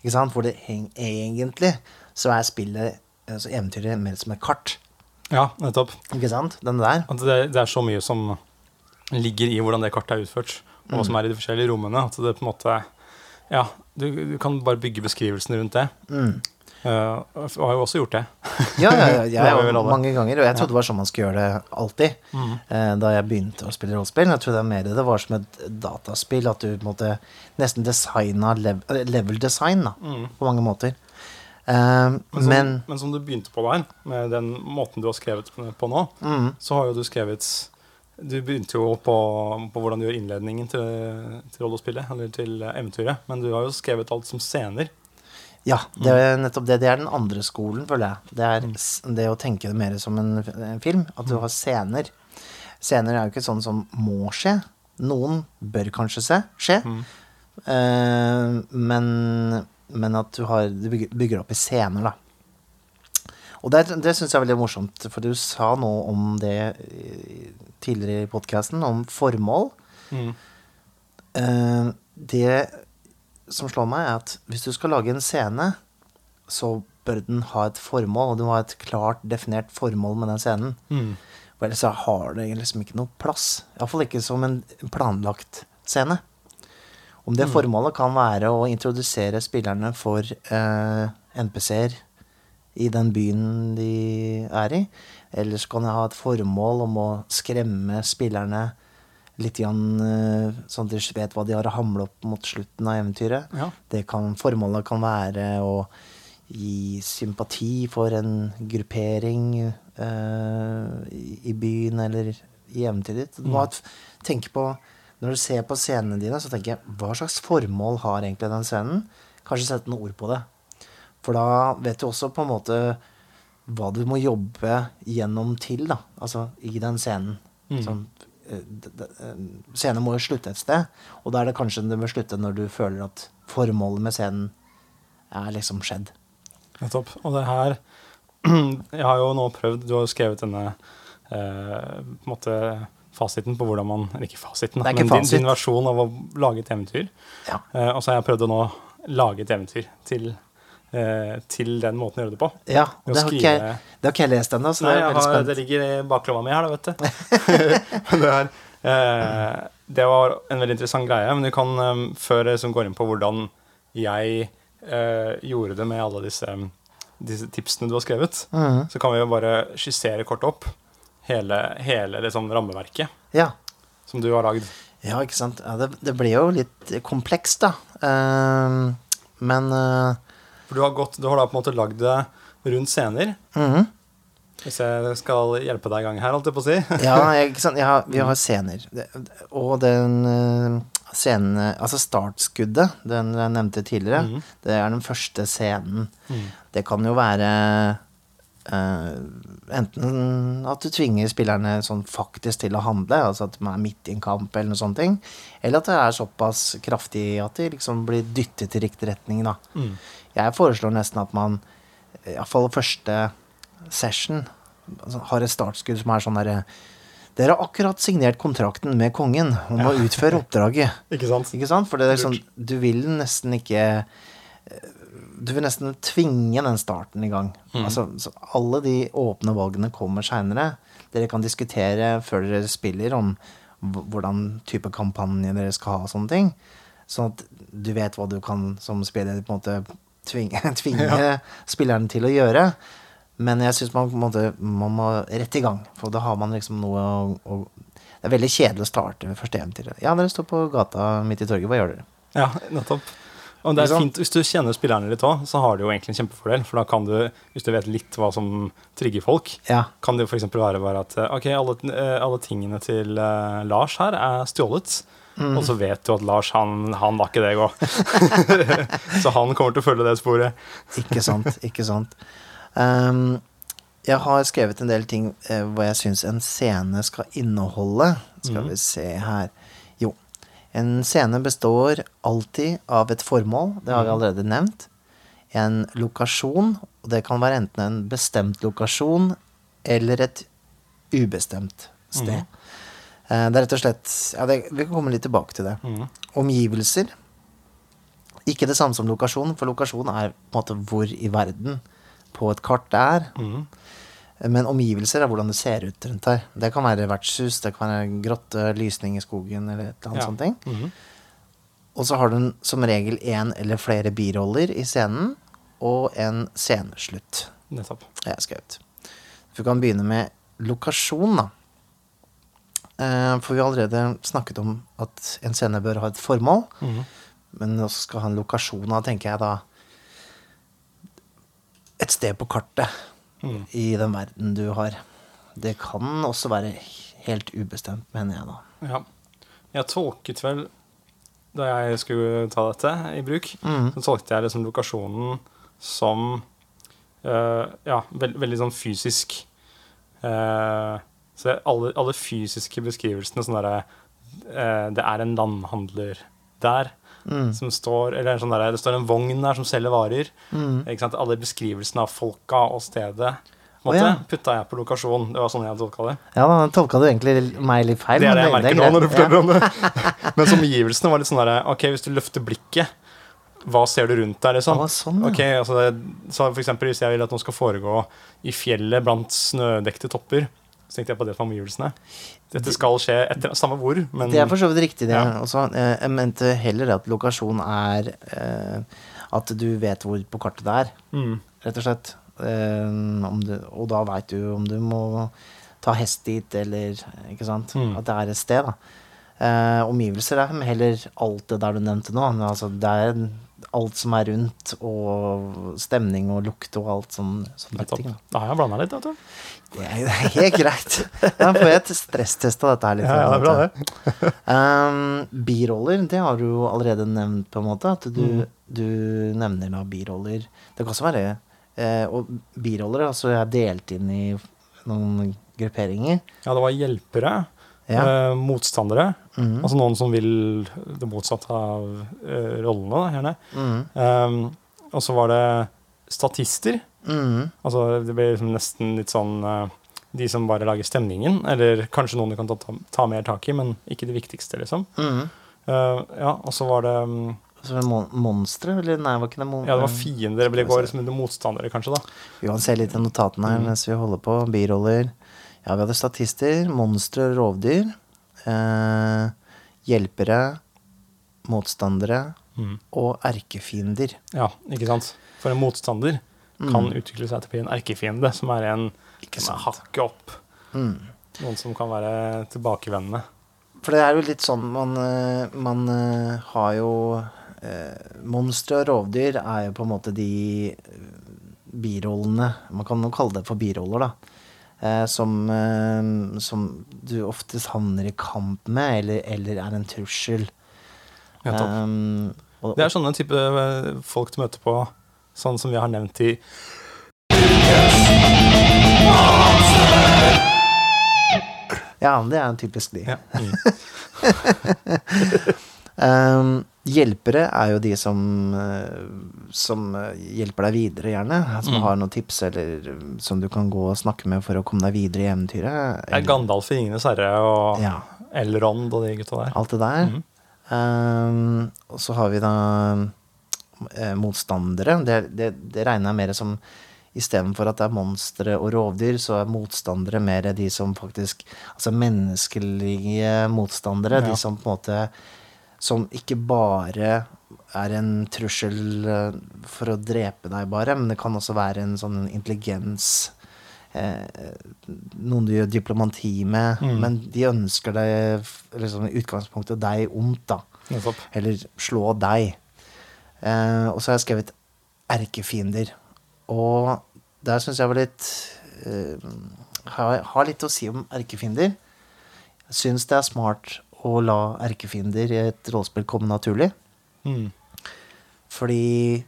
[SPEAKER 1] Ikke sant? Hvor det egentlig så er spillet, altså eventyret, mer som et kart.
[SPEAKER 2] Ja, nettopp.
[SPEAKER 1] Ikke sant? Den der.
[SPEAKER 2] At det, det er så mye som ligger i hvordan det kartet er utført, og hva som er i de forskjellige rommene. At det på en måte Ja, du, du kan bare bygge beskrivelsen rundt det.
[SPEAKER 1] Mm.
[SPEAKER 2] Uh, har jo også gjort det.
[SPEAKER 1] Ja, ja, ja, jeg, mange ganger. Og jeg trodde det var sånn man skulle gjøre det alltid. Eh, da jeg begynte å spille rollespill. Jeg trodde mer det var som et dataspill. At du måte nesten designa lev eh, level design, da. På mange måter. Uh,
[SPEAKER 2] Men som,
[SPEAKER 1] men
[SPEAKER 2] men som du begynte på der, med den måten du har skrevet på nå,
[SPEAKER 1] mm,
[SPEAKER 2] så har jo du skrevet Du begynte jo på, på hvordan du gjør innledningen til, til rollespillet, eller til eventyret, men du har jo skrevet alt som scener.
[SPEAKER 1] Ja, det er nettopp det. Det er den andre skolen, føler jeg. Det er det å tenke det mer som en, film. At du har scener. Scener er jo ikke sånn som må skje. Noen bør kanskje se, skje. Eh, men, men at du, har, du bygger, opp i scener, da. Og det, det syns jeg er veldig morsomt, for du sa noe om det tidligere i podkasten, om formål.
[SPEAKER 2] Mm.
[SPEAKER 1] Uh, det som slår meg, er at hvis du skal lage en scene, så bør den ha et formål, og du må ha et klart definert formål med den scenen.
[SPEAKER 2] Mm.
[SPEAKER 1] For ellers så har det liksom ikke noe plass. Iallfall ikke som en planlagt scene. Om det formålet kan være å introdusere spillerne for eh, NPC-er i den byen de er i. Eller så kan det ha et formål om å skremme spillerne litt grann, eh, sånn at de vet hva de har å hamle opp mot slutten av eventyret.
[SPEAKER 2] Ja.
[SPEAKER 1] Det kan, formålet kan være å gi sympati for en gruppering uh, i i byen eller i eventyret ditt. Du må mm. tenke på, når du ser på scenene dine, så tenker jeg hva slags formål har egentlig den scenen? Kanskje sette noen ord på det. For da vet du også på en måte hva du må jobbe gjennom til, da. Altså i den scenen. Sånn, d- eh, scenen må jo slutte et sted, og da er det kanskje det må slutte når du føler at formålet med scenen er liksom skjedd.
[SPEAKER 2] Nettopp. Og det her Jeg har jo nå prøvd Du har jo skrevet denne eh, på en måte fasiten på hvordan man Eller ikke fasiten,
[SPEAKER 1] ikke
[SPEAKER 2] men din,
[SPEAKER 1] fasit.
[SPEAKER 2] din versjon av å lage et eventyr.
[SPEAKER 1] Ja.
[SPEAKER 2] Eh, og så har jeg prøvd å nå lage et eventyr til, eh, til den måten å gjøre det på.
[SPEAKER 1] Ja, det har, ikke, det har ikke jeg lest ennå, så det
[SPEAKER 2] har, det ligger i baklomma mi her, da, vet du. Det, er, eh, det var en veldig interessant greie. Men du kan, eh, før jeg liksom går inn på hvordan jeg eh, gjorde det med alle disse, disse tipsene du har skrevet,
[SPEAKER 1] mm.
[SPEAKER 2] så kan vi jo bare skissere kort opp hele, hele liksom, rammeverket
[SPEAKER 1] Ja.
[SPEAKER 2] som du har lagd.
[SPEAKER 1] ja, ikke sant. Ja, det, det blir jo litt komplekst, da. Uh, men eh,
[SPEAKER 2] For du har, gått, du har da på en måte lagd det rundt scener.
[SPEAKER 1] mhm.
[SPEAKER 2] Hvis jeg skal hjelpe deg i gang her, holdt jeg på å si.
[SPEAKER 1] Ja, jeg? Jeg har, vi har scener. Og den eh, scenen Altså startskuddet, den jeg nevnte tidligere,
[SPEAKER 2] Mhm.
[SPEAKER 1] det er den første scenen.
[SPEAKER 2] Mm.
[SPEAKER 1] Det kan jo være Uh, enten at du tvinger spillerne sånn faktisk til å handle, altså at de er midt i en kamp eller noe sånt, ting, eller at det er såpass kraftig at de liksom blir dyttet i riktig retning, da.
[SPEAKER 2] Mm.
[SPEAKER 1] Jeg foreslår nesten at man, iallfall første session, altså, har et startskudd som er sånn derre Dere har akkurat signert kontrakten med kongen om å utføre oppdraget.
[SPEAKER 2] Ikke sant?
[SPEAKER 1] Ikke sant? For det sånn, du vil nesten ikke eh, Du vil nesten tvinge den starten i gang.
[SPEAKER 2] Mm.
[SPEAKER 1] Altså, så alle de åpne valgene kommer seinere. Dere kan diskutere før dere spiller om hvordan type kampanje dere skal ha og sånne ting. Sånn at du vet hva du kan som spiller på en måte tvinge, tvinge spilleren til å gjøre. Men jeg syns man, måte, man må rett i gang, for da har man liksom noe å, å Det er veldig kjedelig å starte med første eventyret. Ja, dere står på gata midt i torget, hva gjør dere?
[SPEAKER 2] Ja, nettopp. Og det er fint, Hvis du kjenner spillerne litt òg, så har du jo egentlig en kjempefordel. For da kan du, hvis du vet litt hva som trigger folk,
[SPEAKER 1] Ja.
[SPEAKER 2] kan det f.eks. være bare at eh, ok, alle, eh, alle tingene til eh, Lars her er stjålet.
[SPEAKER 1] Mm.
[SPEAKER 2] Og så vet du at Lars, han, han var ikke deg òg. så han kommer til å følge det sporet.
[SPEAKER 1] Ikke sant, ikke sant. Um, jeg har skrevet en del ting uh, hva jeg syns en scene skal inneholde. Skal
[SPEAKER 2] mm.
[SPEAKER 1] vi se her Jo. En scene består alltid av et formål, det har vi
[SPEAKER 2] Mhm.
[SPEAKER 1] allerede nevnt. En lokasjon, og det kan være enten en bestemt lokasjon eller et ubestemt sted.
[SPEAKER 2] Mhm.
[SPEAKER 1] Eh, Det er rett og slett ja, det, Vi kan komme litt tilbake til det.
[SPEAKER 2] Mm.
[SPEAKER 1] Omgivelser. Ikke det samme som lokasjon, for lokasjon er på en måte hvor i verden på et kart det er.
[SPEAKER 2] Mm.
[SPEAKER 1] Men omgivelser er hvordan det ser ut rundt her. Det kan være vertshus, det kan være grotte, lysning i skogen eller et eller annet
[SPEAKER 2] Ja.
[SPEAKER 1] sånt. ting.
[SPEAKER 2] Mhm.
[SPEAKER 1] Og så har du som regel én eller flere biroller i scenen, og en sceneslutt.
[SPEAKER 2] Nettopp.
[SPEAKER 1] jeg skrevet. Vi kan begynne med lokasjon, da. Eh, For vi har allerede snakket om at en scene bør ha et formål.
[SPEAKER 2] Mm.
[SPEAKER 1] Men også skal ha en lokasjon. av, tenker jeg da et sted på kartet
[SPEAKER 2] mm.
[SPEAKER 1] i den verden du har. Det kan også være helt ubestemt, mener jeg da.
[SPEAKER 2] Ja. Jeg tolket vel, da jeg skulle ta dette i bruk,
[SPEAKER 1] mm.
[SPEAKER 2] så tolket jeg liksom lokasjonen som eh, ja, veld, veldig sånn fysisk. Eh, så alle, alle fysiske beskrivelsene sånn derre eh, Det er en landhandler der
[SPEAKER 1] Mm.
[SPEAKER 2] som står Eller sånn der, Det står en vogn der som selger varer.
[SPEAKER 1] Mm.
[SPEAKER 2] Alle beskrivelsene av folka og stedet på oh,
[SPEAKER 1] ja.
[SPEAKER 2] putta jeg på lokasjon. Det var sånn jeg tolka det.
[SPEAKER 1] Ja, da tolka du egentlig meg litt feil.
[SPEAKER 2] Det er det jeg merker
[SPEAKER 1] er
[SPEAKER 2] nå når du forteller om det. Men omgivelsene var litt sånn derre Ok, hvis du løfter blikket, hva ser du rundt deg, liksom?
[SPEAKER 1] Sånn, ja.
[SPEAKER 2] okay, altså det, så for eksempel hvis jeg vil at noe skal foregå i fjellet blant snødekte topper, så tenkte jeg på det med omgivelsene. Dette skal skje etter samme hvor, men
[SPEAKER 1] Det er for så vidt riktig, det.
[SPEAKER 2] Ja.
[SPEAKER 1] Også. Eh, Jeg mente heller at lokasjon er eh, at du vet hvor på kartet det er,
[SPEAKER 2] mm,
[SPEAKER 1] rett og slett. Eh, om du, og da veit du om du må ta hest dit, eller ikke sant.
[SPEAKER 2] Mm.
[SPEAKER 1] At det er et sted, da. Eh, omgivelser er heller alt det der du nevnte nå. Altså, det er alt som er rundt, og stemning og lukt og alt sånn, sånne ting. Da
[SPEAKER 2] har jeg blanda litt, vet du.
[SPEAKER 1] Det er helt greit. Da får jeg et stresstest av dette her litt.
[SPEAKER 2] Ja, ja, det bra, det.
[SPEAKER 1] Um, biroller, det har du jo allerede nevnt, på en måte. At du,
[SPEAKER 2] Mm.
[SPEAKER 1] du nevner da biroller. Det kan også være eh, Og biroller altså er delt inn i noen grupperinger.
[SPEAKER 2] Ja, det var hjelpere.
[SPEAKER 1] Ja.
[SPEAKER 2] Eh, motstandere.
[SPEAKER 1] Mm.
[SPEAKER 2] Altså noen som vil det motsatte av eh, rollene, da, gjerne.
[SPEAKER 1] Mm.
[SPEAKER 2] Um, og så var det statister.
[SPEAKER 1] Mhm.
[SPEAKER 2] Altså det blir liksom nesten litt sånn eh, de som bare lager stemningen, eller kanskje noen du kan ta, ta, ta mer tak i, men ikke det viktigste, liksom.
[SPEAKER 1] Mm.
[SPEAKER 2] Uh, ja, og så var det um,
[SPEAKER 1] Så mon monstre? Eller nei, var ikke det mon
[SPEAKER 2] Ja, det var fiender, eller det går liksom under motstandere, kanskje, da.
[SPEAKER 1] Vi kan se litt i notatene her
[SPEAKER 2] mm.
[SPEAKER 1] mens vi holder på. Biroller. Ja, vi hadde statister, monstre og rovdyr. Eh, hjelpere, motstandere
[SPEAKER 2] Mm.
[SPEAKER 1] og erkefiender.
[SPEAKER 2] Ja, ikke sant? For en motstander kan utvikle seg til å bli en erkefiende, som er en som er hakket opp.
[SPEAKER 1] Mm.
[SPEAKER 2] Noen som kan være tilbakevendende.
[SPEAKER 1] For det er jo litt sånn man, eh, man eh, har jo eh, Monstre og rovdyr er jo på en måte de eh, birollene Man kan jo kalle det for biroller, da. Eh, som, eh, som du oftest havner i kamp med, eller, eller er en trussel.
[SPEAKER 2] Nettopp.
[SPEAKER 1] Um, og,
[SPEAKER 2] Det er sånne type folk du møter på, sånn som vi har nevnt i
[SPEAKER 1] Ja, det er typisk de.
[SPEAKER 2] ja.
[SPEAKER 1] Um, hjelpere er jo de som, eh, som hjelper deg videre, gjerne. Som
[SPEAKER 2] Mm.
[SPEAKER 1] har noen tips, eller som du kan gå og snakke med for å komme deg videre i eventyret.
[SPEAKER 2] Eller, er Gandalf i Ringenes herre og
[SPEAKER 1] Ja,
[SPEAKER 2] Elrond og de gutta der.
[SPEAKER 1] alt det der.
[SPEAKER 2] Mm.
[SPEAKER 1] Um, og så har vi da eh, motstandere. Det, det, det regner jeg mer som Istedenfor at det er monstre og rovdyr, så er motstandere mer de som faktisk Altså menneskelige motstandere.
[SPEAKER 2] Ja.
[SPEAKER 1] De som på en måte Som ikke bare er en trussel eh, for å drepe deg, bare, men det kan også være en sånn intelligens eh, Noen du gjør diplomati med,
[SPEAKER 2] Mm.
[SPEAKER 1] men de ønsker deg liksom, i utgangspunktet deg ondt, da. Eller slå deg. Eh, og så har jeg skrevet erkefiender. Og der syns jeg var litt eh, har, har litt å si om erkefiender. Jeg syns det er smart å la erkefiender i et rollespill komme naturlig.
[SPEAKER 2] Mm.
[SPEAKER 1] Fordi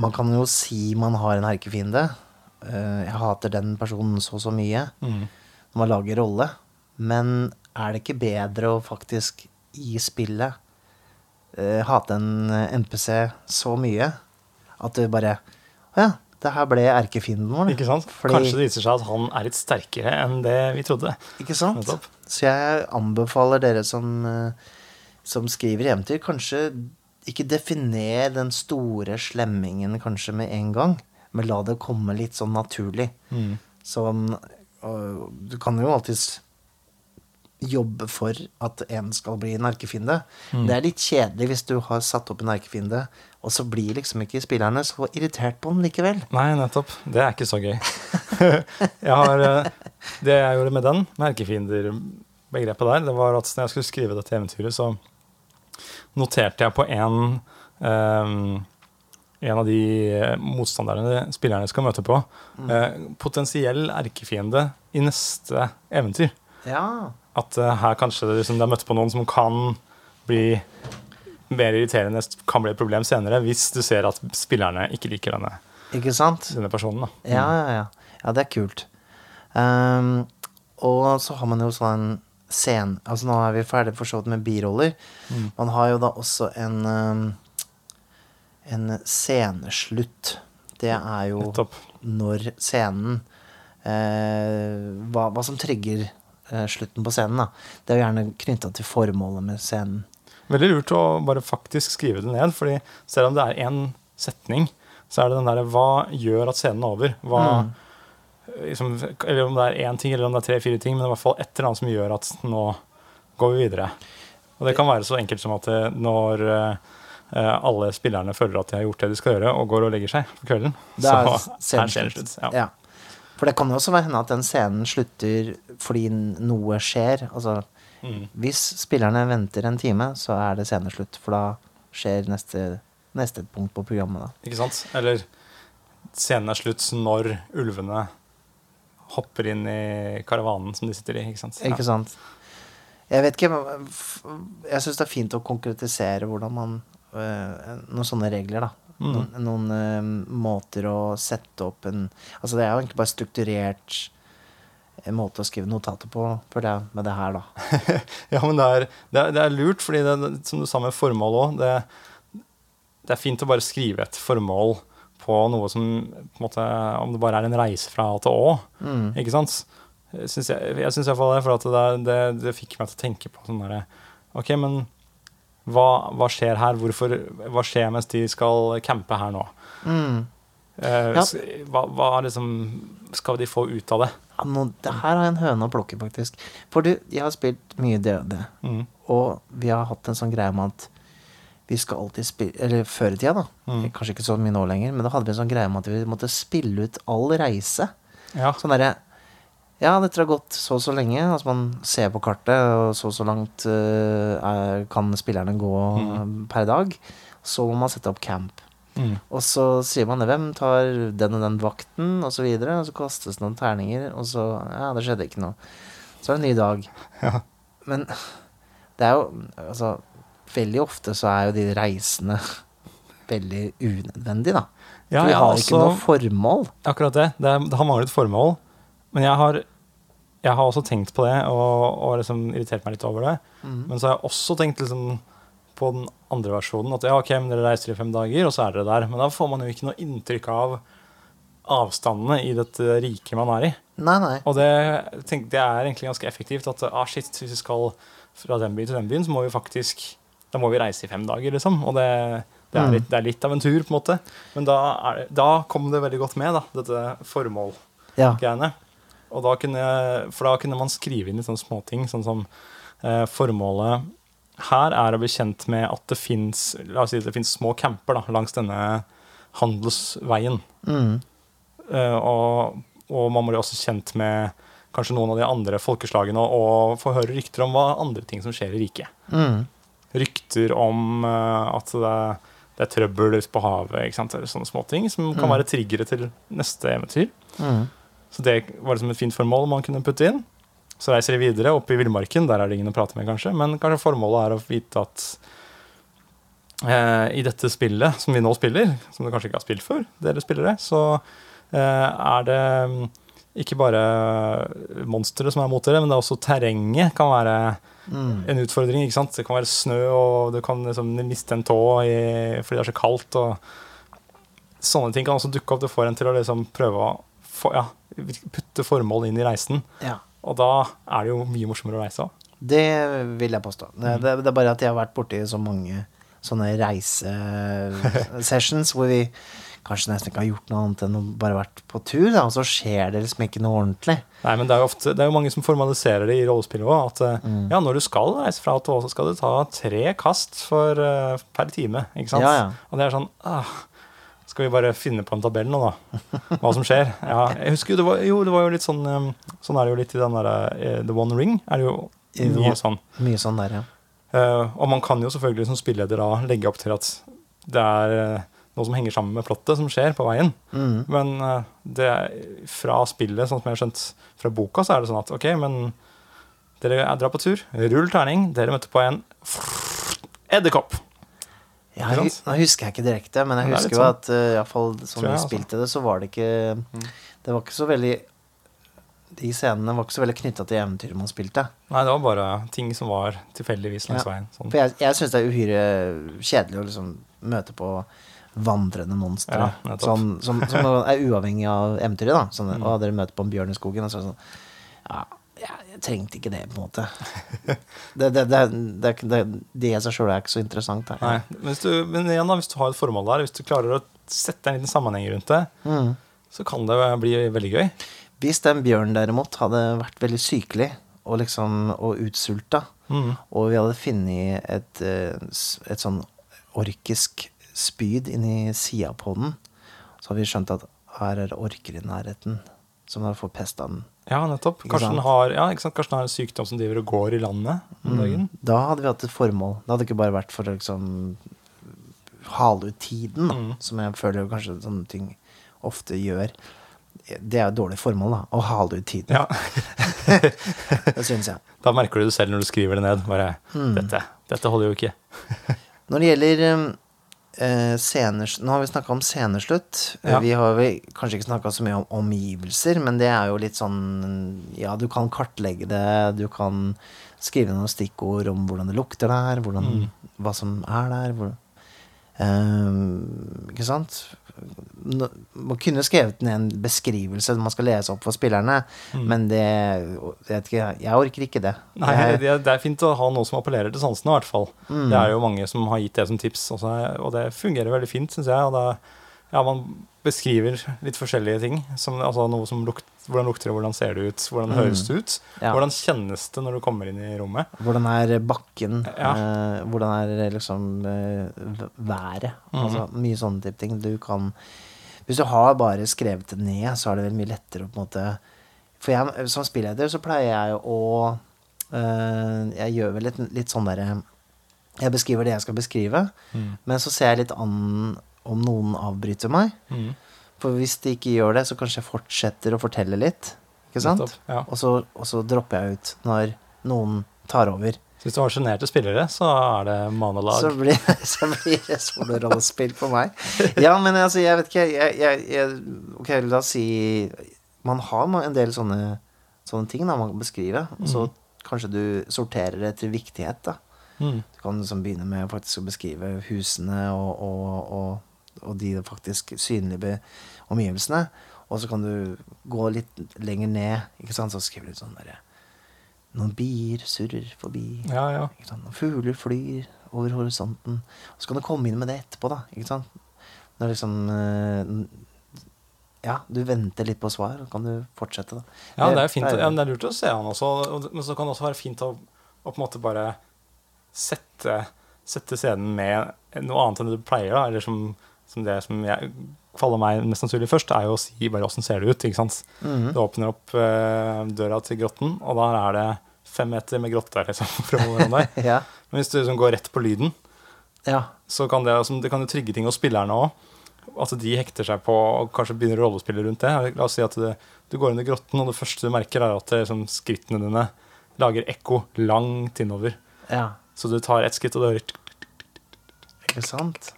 [SPEAKER 1] man kan jo si man har en erkefiende. Eh, jeg hater den personen så og så mye.
[SPEAKER 2] Mm.
[SPEAKER 1] Når man lager rolle. Men er det ikke bedre å faktisk i spillet eh, hate en NPC så mye at du bare Å ja, det her ble erkefienden vår.
[SPEAKER 2] Ikke sant?
[SPEAKER 1] Fordi-
[SPEAKER 2] Kanskje det viser seg at han er litt sterkere enn det vi trodde.
[SPEAKER 1] Ikke sant? Så jeg anbefaler dere som, eh, som skriver eventyr, kanskje ikke definer den store slemmingen kanskje med en gang, men la det komme litt sånn naturlig.
[SPEAKER 2] Mm.
[SPEAKER 1] Og Du kan jo alltids jobbe for at en skal bli en erkefiende.
[SPEAKER 2] Mm.
[SPEAKER 1] Det er litt kjedelig hvis du har satt opp en erkefiende, og så blir liksom ikke spillerne så irritert på den likevel.
[SPEAKER 2] Nei, nettopp. Det er ikke så gøy. jeg har, eh, det jeg gjorde med den, Erkefiender begrepet der, det var at når jeg skulle skrive dette eventyret, så noterte jeg på en ehm, en av de eh, motstanderne spillerne skal møte på. eh, potensiell erkefiende i neste eventyr.
[SPEAKER 1] Ja.
[SPEAKER 2] At eh, her kanskje det, liksom, de har møtt på noen som kan bli mer irriterende, kan bli et problem senere, hvis du ser at spillerne ikke liker denne,
[SPEAKER 1] Ikke sant?
[SPEAKER 2] denne personen. Da.
[SPEAKER 1] Ja, ja, ja. Ja, det er kult. Um, og så har man jo sånn scen... Altså nå er vi ferdig for så vidt med biroller.
[SPEAKER 2] Mm.
[SPEAKER 1] Man har jo da også en um, en sceneslutt. Det er jo
[SPEAKER 2] Nettopp.
[SPEAKER 1] når scenen eh, hva, hva som trigger slutten på scenen, da. Det er jo gjerne knytta til formålet med scenen.
[SPEAKER 2] Veldig lurt å bare faktisk skrive det ned, fordi selv om det er én setning, så er det den derre Hva gjør at scenen er over? Hva,
[SPEAKER 1] Mm.
[SPEAKER 2] liksom, eller om det er én ting, eller om det er tre-fire ting, men i hvert fall et eller annet som gjør at nå går vi videre. Og det kan være så enkelt som at det, når, eh, eh, alle spillerne føler at de har gjort det de skal gjøre, og går og legger seg på kvelden.
[SPEAKER 1] Det er
[SPEAKER 2] så
[SPEAKER 1] scenen
[SPEAKER 2] er det
[SPEAKER 1] slutt.
[SPEAKER 2] Ja.
[SPEAKER 1] Ja. For det kan jo også hende at den scenen slutter fordi noe skjer. Altså,
[SPEAKER 2] Mm.
[SPEAKER 1] hvis spillerne venter en time, så er det sceneslutt. For da skjer neste, neste punkt på programmet. Da.
[SPEAKER 2] Ikke sant? Eller scenen er slutt når ulvene hopper inn i karavanen som de sitter i. Ikke sant? Ja.
[SPEAKER 1] Ikke sant? Jeg vet ikke Jeg syns det er fint å konkretisere hvordan man øh, Noen sånne regler, da.
[SPEAKER 2] Mm.
[SPEAKER 1] Noen, noen øh, måter å sette opp en Altså, det er jo egentlig bare strukturert en måte å skrive notater på, føler jeg, med det her, da.
[SPEAKER 2] Ja, men det er, det er, det er lurt, fordi det, som du sa med formål òg, det, det er fint å bare skrive et formål på noe som på en måte, Om det bare er en reise fra A til Å,
[SPEAKER 1] Mm.
[SPEAKER 2] ikke sant? Syns jeg, syns iallfall det, for det, det, det fikk meg til å tenke på sånn derre OK, men hva, hva skjer her? Hvorfor, hva skjer mens de skal campe her nå?
[SPEAKER 1] Mm.
[SPEAKER 2] Uh,
[SPEAKER 1] Ja.
[SPEAKER 2] hva, hva liksom skal de få ut av det?
[SPEAKER 1] Ja, nå, det her har jeg en høne å plukke, faktisk. For du, jeg har spilt mye DøD,
[SPEAKER 2] Mm.
[SPEAKER 1] og vi har hatt en sånn greie med at vi skal alltid spille Eller før i tida, da.
[SPEAKER 2] Mm.
[SPEAKER 1] Kanskje ikke så mye nå lenger, men da hadde vi en sånn greie med at vi måtte spille ut all reise.
[SPEAKER 2] Ja.
[SPEAKER 1] Sånn derre Ja, dette har gått så og så lenge. Altså man ser på kartet, og så og så langt eh, er, kan spillerne gå
[SPEAKER 2] Mm.
[SPEAKER 1] per dag. Så må man sette opp camp.
[SPEAKER 2] Mm.
[SPEAKER 1] Og så sier man det. Hvem tar den og den vakten, og så videre. Og så kastes noen terninger, og så Ja, det skjedde ikke noe. Så er det en ny dag.
[SPEAKER 2] Ja.
[SPEAKER 1] Men det er jo Altså, veldig ofte så er jo de reisene veldig unødvendige, da.
[SPEAKER 2] Ja,
[SPEAKER 1] For vi har
[SPEAKER 2] har
[SPEAKER 1] altså,
[SPEAKER 2] ikke
[SPEAKER 1] noe formål.
[SPEAKER 2] Akkurat det. Det, er, det har manglet formål. Men jeg har, jeg har også tenkt på det og, og liksom irritert meg litt over det.
[SPEAKER 1] Mm.
[SPEAKER 2] Men så har jeg også tenkt liksom på den andre versjonen at ja, ok, men dere reiser i fem dager, og så er dere der. Men da får man jo ikke noe inntrykk av avstandene i dette riket man er i.
[SPEAKER 1] Nei, nei.
[SPEAKER 2] Og det, tenk, det er egentlig ganske effektivt at ah, shit, hvis vi skal fra den byen til den byen, så må vi faktisk Da må vi reise i fem dager, liksom. Og det, det, er,
[SPEAKER 1] Mm.
[SPEAKER 2] litt, det er litt av en tur, på en måte. Men da, er, da kom det veldig godt med, da, dette formål-greiene.
[SPEAKER 1] Ja.
[SPEAKER 2] Og da kunne, for da kunne man skrive inn litt sånne småting, sånn som eh, formålet her er å bli kjent med at det fins si små camper da, langs denne handelsveien.
[SPEAKER 1] Mm.
[SPEAKER 2] Eh, og, og man blir også kjent med kanskje noen av de andre folkeslagene og, og få høre rykter om hva andre ting som skjer i riket.
[SPEAKER 1] Mm.
[SPEAKER 2] Rykter om eh, at det, det er trøbbel ute på havet, ikke sant? Eller sånne småting som kan
[SPEAKER 1] Mm.
[SPEAKER 2] være triggere til neste eventyr.
[SPEAKER 1] Mm.
[SPEAKER 2] Så det var liksom et fint formål man kunne putte inn. Så reiser de videre opp i villmarken, der er det ingen å prate med, kanskje. Men kanskje formålet er å vite at eh, i dette spillet som vi nå spiller, som du kanskje ikke har spilt før, dere spillere, så eh, er det mm, ikke bare monstre som er mot dere, men det er også terrenget kan være
[SPEAKER 1] Mm.
[SPEAKER 2] en utfordring. ikke sant? Det kan være snø, og du kan liksom miste en tå i, fordi det er så kaldt. og Sånne ting kan også dukke opp. Det får en til å liksom prøve å få, ja, putte formål inn i reisen.
[SPEAKER 1] Ja.
[SPEAKER 2] Og da er det jo mye morsommere å reise òg.
[SPEAKER 1] Det vil jeg påstå. Det,
[SPEAKER 2] Mm.
[SPEAKER 1] det, det er bare at jeg har vært borti så mange sånne reisesessions hvor vi kanskje nesten ikke har gjort noe annet enn å bare vært på tur, da, og så skjer det liksom ikke noe ordentlig.
[SPEAKER 2] Nei, men det er jo ofte, det er jo mange som formaliserer det i rollespillet òg. At eh,
[SPEAKER 1] Mm.
[SPEAKER 2] ja, når du skal reise fra Tå, så skal du ta tre kast for, eh, per time. Ikke sant?
[SPEAKER 1] Ja, ja.
[SPEAKER 2] Og det er sånn ah, Skal vi bare finne på en tabell nå, da? Hva som skjer? Ja, jeg husker jo det var jo, det var jo litt sånn Sånn er det jo litt i den derre eh, The One Ring. Er det jo mye sånn.
[SPEAKER 1] Mye sånn der, ja.
[SPEAKER 2] Eh, og man kan jo selvfølgelig som spilleder da legge opp til at det er eh, noe som henger sammen med plottet som skjer på veien.
[SPEAKER 1] Mm.
[SPEAKER 2] Men det, fra spillet, sånn som jeg har skjønt fra boka, så er det sånn at ok, men dere er- drar på tur, rull terning, dere møter på en edderkopp.
[SPEAKER 1] Ja, jeg, nå husker jeg ikke direkte, men jeg
[SPEAKER 2] Men er
[SPEAKER 1] husker jo
[SPEAKER 2] sånn.
[SPEAKER 1] at uh, iallfall
[SPEAKER 2] Tror
[SPEAKER 1] som vi
[SPEAKER 2] altså.
[SPEAKER 1] spilte det, så var det ikke Det var ikke så veldig De scenene var ikke så veldig knytta til eventyret man spilte.
[SPEAKER 2] Nei, det var bare ting som var tilfeldigvis langs
[SPEAKER 1] Ja.
[SPEAKER 2] veien. Sånn.
[SPEAKER 1] For jeg, jeg syns det er uhyre kjedelig å liksom møte på vandrende monstre.
[SPEAKER 2] Ja,
[SPEAKER 1] sånn, som, som er uavhengig av eventyret. da sånn,
[SPEAKER 2] Mm.
[SPEAKER 1] Og dere møter på en bjørn i skogen, og så er det sånn Ja, jeg, jeg trengte ikke det, på en måte. Det, det, det, det, det, det i seg sjøl er ikke så interessant.
[SPEAKER 2] Nei, men, hvis du, men igjen da, hvis du har et formål der, hvis du klarer å sette en liten sammenheng rundt det,
[SPEAKER 1] Mm.
[SPEAKER 2] så kan det bli veldig gøy.
[SPEAKER 1] Hvis den bjørnen derimot hadde vært veldig sykelig og liksom og utsulta,
[SPEAKER 2] Mm.
[SPEAKER 1] og vi hadde funnet et, eh, et sånn orkisk spyd inni sida på den, så hadde vi skjønt at her er orker i nærheten som har får pest av den.
[SPEAKER 2] Ja, nettopp. Kanskje den, har, ja. Kanskje den har en sykdom som driver og går i landet om dagen.
[SPEAKER 1] Da hadde vi hatt et formål. Det hadde ikke bare vært for å liksom hale ut tiden, da,
[SPEAKER 2] Mm.
[SPEAKER 1] som jeg føler kanskje sånne ting ofte gjør. Det er jo et dårlig formål, da. Å hale ut tiden.
[SPEAKER 2] Ja.
[SPEAKER 1] Det syns jeg.
[SPEAKER 2] Da merker du det selv når du skriver det ned. Bare,
[SPEAKER 1] Mm.
[SPEAKER 2] dette, dette holder jo ikke.
[SPEAKER 1] Når det gjelder eh, scener Nå har vi snakka om sceneslutt. Eh,
[SPEAKER 2] Ja.
[SPEAKER 1] Vi har vel kanskje ikke snakka så mye om omgivelser, men det er jo litt sånn Ja, du kan kartlegge det, du kan skrive noen stikkord om hvordan det lukter der, hvordan,
[SPEAKER 2] Mm.
[SPEAKER 1] hva som er der. Hvor, eh, ikke sant? Man kunne skrevet ned en beskrivelse man skal lese opp for spillerne, men det jeg, ikke, jeg orker ikke det.
[SPEAKER 2] Mm. Nei, det, det er fint å ha noe som appellerer til sansene, i hvert fall.
[SPEAKER 1] Mm.
[SPEAKER 2] Det er jo mange som har gitt det som tips, og det fungerer veldig fint, syns jeg. Og det, ja, man beskriver litt forskjellige ting. Som, altså noe som lukt, hvordan lukter det, hvordan ser det ut, hvordan
[SPEAKER 1] Mm.
[SPEAKER 2] høres det ut?
[SPEAKER 1] Ja.
[SPEAKER 2] Hvordan kjennes det når du kommer inn i rommet?
[SPEAKER 1] Hvordan er bakken?
[SPEAKER 2] Ja.
[SPEAKER 1] Eh, hvordan er liksom eh, været?
[SPEAKER 2] Mm.
[SPEAKER 1] Altså, mye sånne type ting. Du kan Hvis du har bare skrevet det ned, så er det vel mye lettere å på en måte For jeg, som spilleder så pleier jeg å eh, Jeg gjør vel litt, litt sånn derre Jeg beskriver det jeg skal beskrive,
[SPEAKER 2] Mm.
[SPEAKER 1] men så ser jeg litt an om noen avbryter meg.
[SPEAKER 2] Mm.
[SPEAKER 1] For hvis de ikke gjør det, så kanskje jeg fortsetter å fortelle litt. Ikke sant?
[SPEAKER 2] Nettopp, Ja.
[SPEAKER 1] Og så, og så dropper jeg ut når noen tar over.
[SPEAKER 2] Så hvis du har sjenerte spillere, så er det monolog.
[SPEAKER 1] Så blir, så blir det solorollespill for meg. Ja, men altså, jeg vet ikke jeg, jeg, jeg, Ok, la oss si Man har en del sånne, sånne ting da man kan beskrive. Og så kanskje du sorterer det etter viktighet. da
[SPEAKER 2] Mm.
[SPEAKER 1] Du kan liksom begynne med faktisk å beskrive husene og, og, og, og de faktisk synlige omgivelsene. Og så kan du gå litt lenger ned, ikke sant, så skriver du sånn derre Noen bier surrer forbi.
[SPEAKER 2] Ja, ja.
[SPEAKER 1] Noen fugler flyr over horisonten. Og så kan du komme inn med det etterpå, da. Ikke sant? Når liksom eh, Ja, du venter litt på svar, og kan du fortsette, da.
[SPEAKER 2] Ja, det er fint. Ja, det er lurt å se han også. Men så kan det også være fint å, å på en måte bare sette, sette scenen med noe annet enn det du pleier. Da. Eller som, som det som jeg, faller meg mest sannsynlig først, er jo å si bare åssen ser det ut. ikke sant?
[SPEAKER 1] Mm.
[SPEAKER 2] Du åpner opp uh, døra til grotten, og der er det fem meter med grotte liksom, fra hverandre.
[SPEAKER 1] Ja.
[SPEAKER 2] Men hvis du liksom går rett på lyden,
[SPEAKER 1] ja.
[SPEAKER 2] så kan det, altså, det kan jo trigge ting hos spillerne òg. At de hekter seg på og kanskje begynner å rollespille rundt det. La oss si at det, du går inn i grotten, og det første du merker, er at det, liksom, skrittene dine lager ekko langt innover.
[SPEAKER 1] Ja.
[SPEAKER 2] Så du tar ett skritt, og du hører
[SPEAKER 1] Ikke sant?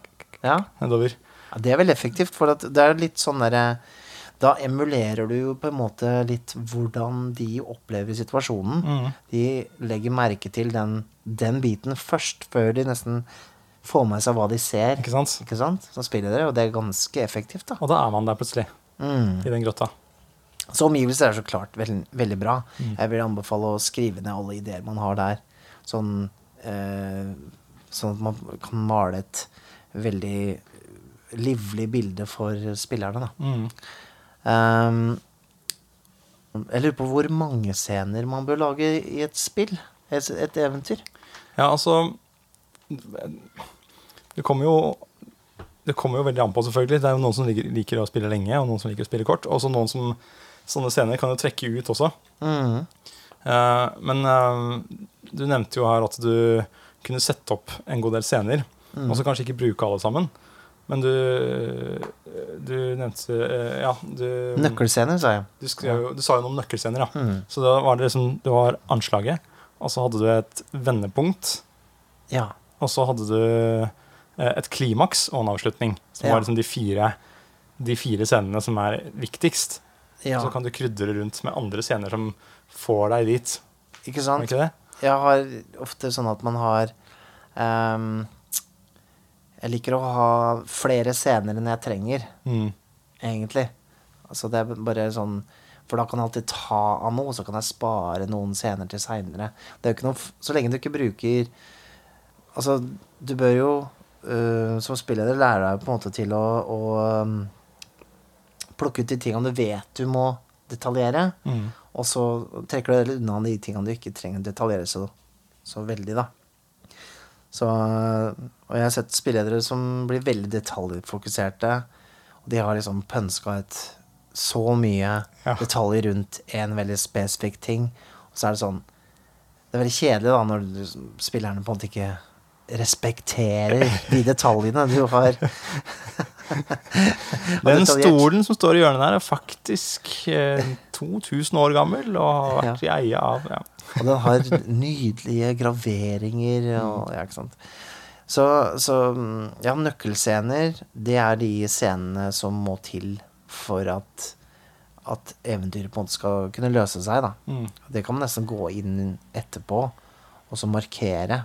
[SPEAKER 1] Ja.
[SPEAKER 2] nedover.
[SPEAKER 1] Ja, det er veldig effektivt, for det er litt sånn derre Da emulerer du jo på en måte litt hvordan de opplever situasjonen.
[SPEAKER 2] Mm.
[SPEAKER 1] De legger merke til den, den biten først, før de nesten får med seg hva de ser.
[SPEAKER 2] Ikke sant?
[SPEAKER 1] Ikke sant? Så spiller dere, og det er ganske effektivt, da.
[SPEAKER 2] Og da er man der plutselig,
[SPEAKER 1] Mm.
[SPEAKER 2] i den grotta.
[SPEAKER 1] Så omgivelser er så klart veldig, veldig bra.
[SPEAKER 2] Mm.
[SPEAKER 1] Jeg vil anbefale å skrive ned alle ideer man har der. Sånn, eh, sånn at man kan male et veldig livlig bilde for spillerne, da.
[SPEAKER 2] Mm.
[SPEAKER 1] Um, jeg lurer på hvor mange scener man bør lage i et spill. Et, et eventyr.
[SPEAKER 2] Ja, altså Det kommer jo Det kommer jo veldig an på, selvfølgelig. Det er jo noen som liker, liker å spille lenge, og noen som liker å spille kort. Og så noen som Sånne scener kan jo trekke ut også.
[SPEAKER 1] Mm.
[SPEAKER 2] Uh, men uh, du nevnte jo her at du kunne sette opp en god del scener.
[SPEAKER 1] Mm.
[SPEAKER 2] Og så kanskje ikke bruke alle sammen. Men du, du nevnte eh, Ja, du,
[SPEAKER 1] Nøkkelscener, sa jeg.
[SPEAKER 2] du, skrev, du sa jo noen nøkkelscener, ja.
[SPEAKER 1] Mm.
[SPEAKER 2] Så da var det liksom Det var anslaget, og så hadde du et vendepunkt,
[SPEAKER 1] Ja.
[SPEAKER 2] og så hadde du eh, et klimaks og en avslutning. Som
[SPEAKER 1] Ja.
[SPEAKER 2] var liksom de fire, de fire scenene som er viktigst.
[SPEAKER 1] ja.
[SPEAKER 2] Så kan du krydre rundt med andre scener som får deg dit.
[SPEAKER 1] Ikke sant?
[SPEAKER 2] ikke?
[SPEAKER 1] Jeg har ofte sånn at man har ehm, Jeg liker å ha flere scener enn jeg trenger,
[SPEAKER 2] Mm.
[SPEAKER 1] egentlig. Altså det er bare sånn For da kan jeg alltid ta av noe, så kan jeg spare noen scener til seinere. Er Så lenge du ikke bruker Altså, du bør jo uh, som spilleder lære deg på en måte til å, å um, plukke ut de tingene du vet du må detaljere.
[SPEAKER 2] Mm.
[SPEAKER 1] Og så trekker du unna de tingene du ikke trenger å detaljere så, så veldig, da. Så, og jeg har sett spilledere som blir veldig detaljfokuserte. Og de har liksom pønska ut så mye
[SPEAKER 2] Ja.
[SPEAKER 1] detaljer rundt en veldig spesifikk ting. Og så er det sånn Det er veldig kjedelig da når du, spillerne på en måte ikke respekterer de detaljene du har.
[SPEAKER 2] Den stolen som står i hjørnet der, er faktisk eh, 2000 år gammel og har vært i eie av ja.
[SPEAKER 1] Og den har nydelige graveringer og Ja, ikke sant. Så, så mm, ja, nøkkelscener, det er de scenene som må til for at at eventyret på en måte skal kunne løse seg, da.
[SPEAKER 2] Mm.
[SPEAKER 1] Det kan man nesten gå inn etterpå og så markere.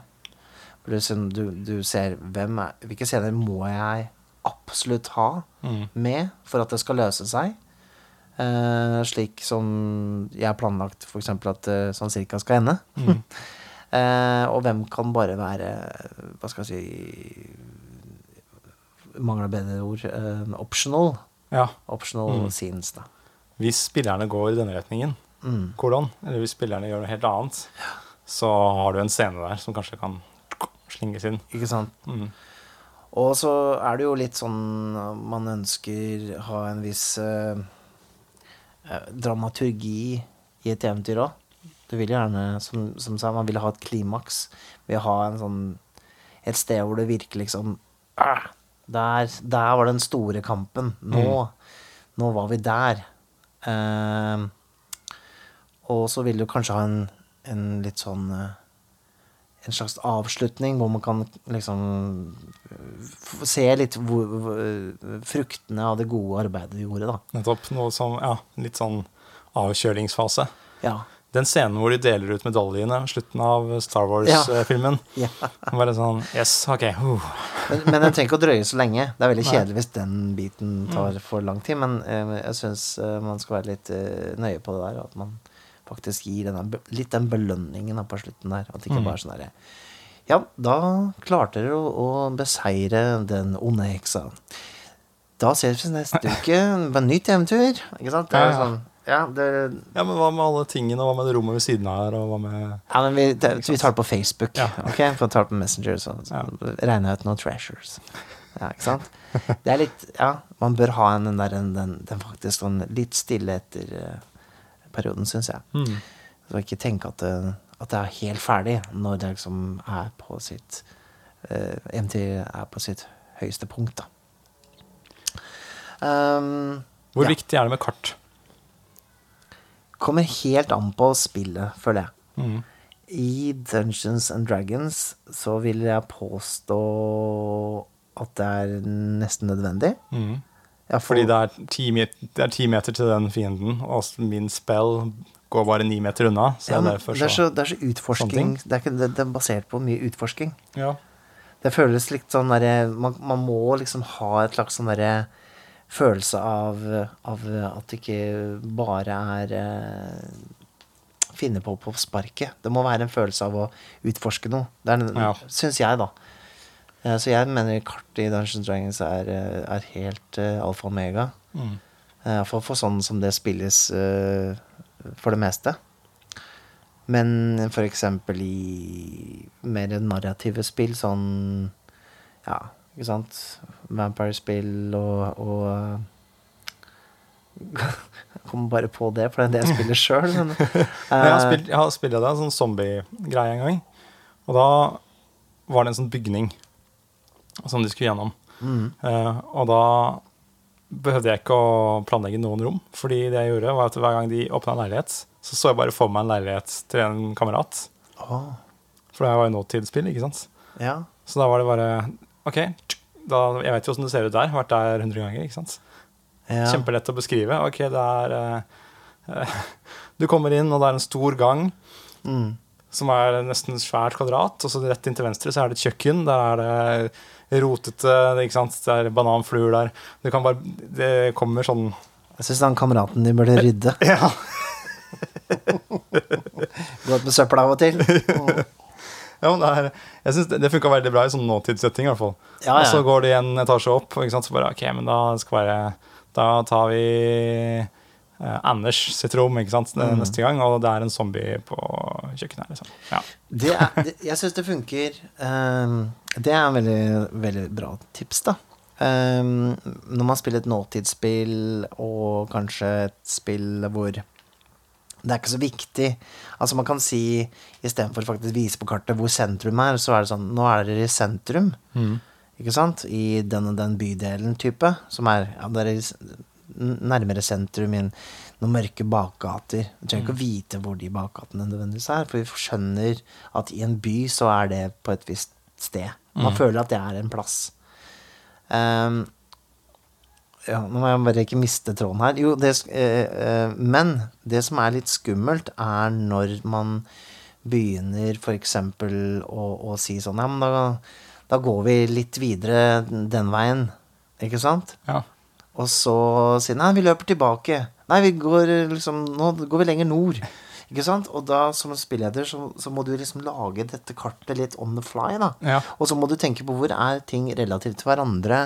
[SPEAKER 1] Ser- du, du ser hvem er, hvilke scener må jeg absolutt ha
[SPEAKER 2] Mm.
[SPEAKER 1] med for at det skal løse seg. Eh, slik som jeg har planlagt f.eks. at uh, sånn cirka skal ende.
[SPEAKER 2] Mm.
[SPEAKER 1] uh, og hvem kan bare være Hva skal jeg si Mangler bedre ord. eh, optional.
[SPEAKER 2] ja.
[SPEAKER 1] Optional
[SPEAKER 2] Mm.
[SPEAKER 1] scenes, da.
[SPEAKER 2] Hvis spillerne går i denne retningen,
[SPEAKER 1] Mm.
[SPEAKER 2] hvordan? eller hvis spillerne gjør noe helt annet, så har du en scene der som kanskje kan slinges inn.
[SPEAKER 1] Ikke sant?
[SPEAKER 2] Mm.
[SPEAKER 1] Og så er det jo litt sånn uh, Man ønsker ha en viss eh, eh, dramaturgi i et eventyr òg. Du vil gjerne, som, som sa, man vil ha et klimaks Vil ha en sånn Et sted hvor det virker liksom ah, der, der var den store kampen. Nå, nå var vi der. Eh, og så vil du kanskje ha en, en litt sånn eh, en slags avslutning hvor man kan liksom se litt hvor, hvor, fruktene av det gode arbeidet du gjorde, da.
[SPEAKER 2] Nettopp. Noe som Ja, litt sånn avkjølingsfase.
[SPEAKER 1] Ja.
[SPEAKER 2] Den scenen hvor de deler ut medaljene slutten av Star Wars-filmen.
[SPEAKER 1] ja.
[SPEAKER 2] Bare sånn Yes, OK. Uh.
[SPEAKER 1] Men, men den trenger ikke å drøye så lenge. Det er veldig kjedelig hvis den biten tar for lang tid. Men eh, jeg syns man skal være litt eh, nøye på det der. At man faktisk gir denne, litt den belønningen på slutten der. At det ikke
[SPEAKER 2] Mm.
[SPEAKER 1] bare er sånn derre Ja, da klarte dere å, å beseire den onde heksa. Da ses vi neste uke på nytt eventyr. Ikke sant? Det er sånn ja, det,
[SPEAKER 2] Ja, men hva med alle tingene, og hva med det rommet ved siden av her, og hva med
[SPEAKER 1] ja, men vi, det, vi tar det på Facebook.
[SPEAKER 2] Ja.
[SPEAKER 1] Ok, Vi ta det på Messenger. Så, så
[SPEAKER 2] Ja.
[SPEAKER 1] regner jeg ut noen treasures. Ja, ikke sant? Det er litt Ja, man bør ha en, den der den, den faktisk sånn litt stille etter eh, perioden, syns jeg.
[SPEAKER 2] mm.
[SPEAKER 1] Så ikke tenke at det, at det er helt ferdig når det liksom er på sitt uh, MT er på sitt høyeste punkt, da. Um,
[SPEAKER 2] Hvor
[SPEAKER 1] Ja.
[SPEAKER 2] viktig er det med kart?
[SPEAKER 1] kommer helt an på spillet, føler jeg.
[SPEAKER 2] Mm.
[SPEAKER 1] I Dungeons and Dragons så vil jeg påstå at det er nesten nødvendig.
[SPEAKER 2] Mm.
[SPEAKER 1] Ja, for-
[SPEAKER 2] Fordi det er, ti, det er ti meter til den fienden, og min spell går bare ni meter unna. Så
[SPEAKER 1] ja,
[SPEAKER 2] derfor
[SPEAKER 1] det, er
[SPEAKER 2] så
[SPEAKER 1] så, det er så utforsking. Det er, ikke, det, det er basert på mye utforsking.
[SPEAKER 2] Ja.
[SPEAKER 1] Det føles litt sånn derre man, man må liksom ha et slags sånn derre følelse av, av at det ikke bare er eh, finne på på sparket. Det må være en følelse av å utforske noe. Det er,
[SPEAKER 2] Ja.
[SPEAKER 1] Syns jeg, da. Eh, Så jeg mener kartet i Dungeons Dragons er, eh, er helt uh, alfa og omega.
[SPEAKER 2] Mm.
[SPEAKER 1] Eh, For, for sånn som det spilles uh, for det meste. Men for eksempel i mer narrative spill, sånn Ja, ikke sant? Vampire-spill og, og Jeg kommer bare på det, for det er det jeg spiller sjøl.
[SPEAKER 2] Jeg har spilt, en sånn zombie-greie en gang. Og da var det en sånn bygning som de skulle gjennom.
[SPEAKER 1] mm,
[SPEAKER 2] Uh, og da behøvde jeg ikke å planlegge noen rom. Fordi det jeg gjorde, var at hver gang de åpna en leilighet, så så jeg bare for meg en leilighet til en kamerat.
[SPEAKER 1] Oh.
[SPEAKER 2] For det var jo nåtidsspill, ikke sant.
[SPEAKER 1] ja.
[SPEAKER 2] Så da var det bare OK, da, jeg vet jo åssen det ser ut der. Vært der 100 ganger. ikke sant?
[SPEAKER 1] ja.
[SPEAKER 2] Kjempelett å beskrive. Ok, det er uh, Du kommer inn, og det er en stor gang
[SPEAKER 1] Mm,
[SPEAKER 2] som er nesten svært kvadrat. Og så rett inn til venstre så er det et kjøkken. Der er det rotete, ikke sant? det er bananfluer der. Du kan bare Det kommer sånn
[SPEAKER 1] Jeg syns han kameraten din burde rydde.
[SPEAKER 2] Ja.
[SPEAKER 1] Gå ut med søpla av og til.
[SPEAKER 2] Ja, men det, er, jeg synes det, det funka veldig bra i sånn nåtidssetting. i hvert fall.
[SPEAKER 1] Ja,
[SPEAKER 2] Og så går de en etasje opp, og så bare OK, men da skal være Da tar vi Anders sitt rom ikke sant,
[SPEAKER 1] Mm.
[SPEAKER 2] neste gang, og det er en zombie på kjøkkenet. Liksom. Ja.
[SPEAKER 1] Det er, det, jeg syns det funker. Um, det er en veldig, veldig bra tips, da. Um, når man spiller et nåtidsspill, og kanskje et spill hvor det er ikke så viktig. Altså Man kan si istedenfor faktisk vise på kartet hvor sentrum er, så er det sånn Nå er dere i sentrum,
[SPEAKER 2] Mm.
[SPEAKER 1] ikke sant? I den og den bydelen type. Som er ja, dere er nærmere sentrum i noen mørke bakgater. Vi trenger ikke å vite hvor de bakgatene nødvendigvis er, for vi skjønner at i en by så er det på et visst sted. Man
[SPEAKER 2] Mm.
[SPEAKER 1] føler at det er en plass. Um, ja, nå må jeg bare ikke miste tråden her. Jo, det, eh, eh, men det som er litt skummelt, er når man begynner f.eks. Å, å si sånn Ja, men da, da går vi litt videre den veien. Ikke sant?
[SPEAKER 2] Ja.
[SPEAKER 1] Og så sier nei, vi løper tilbake. Nei, vi går liksom Nå går vi lenger nord. Ikke sant? Og da, som spilleder, så, så må du liksom lage dette kartet litt on the fly, da.
[SPEAKER 2] Ja.
[SPEAKER 1] Og så må du tenke på hvor er ting relativt til hverandre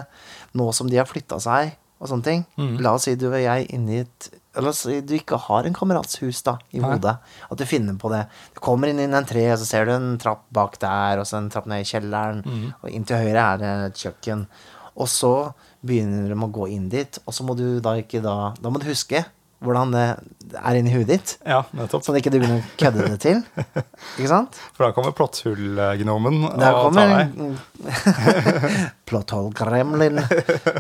[SPEAKER 1] nå som de har flytta seg, og sånne ting.
[SPEAKER 2] Mm.
[SPEAKER 1] La oss si du og jeg inni et La oss si du ikke har en kamerats hus da, i
[SPEAKER 2] Nei.
[SPEAKER 1] hodet. At du finner på det. Du kommer inn i en tre, og så ser du en trapp bak der, og så en trapp ned i kjelleren,
[SPEAKER 2] Mm.
[SPEAKER 1] og inn til høyre er det et kjøkken. Og så begynner de å gå inn dit, og så må du da ikke da Da må du huske hvordan det er inni huet ditt,
[SPEAKER 2] ja, nettopp.
[SPEAKER 1] sånn at ikke du begynner å kødde det til. Ikke sant?
[SPEAKER 2] For da kommer plotthullgnomen og
[SPEAKER 1] kommer
[SPEAKER 2] tar deg.
[SPEAKER 1] Plotthole gremlin.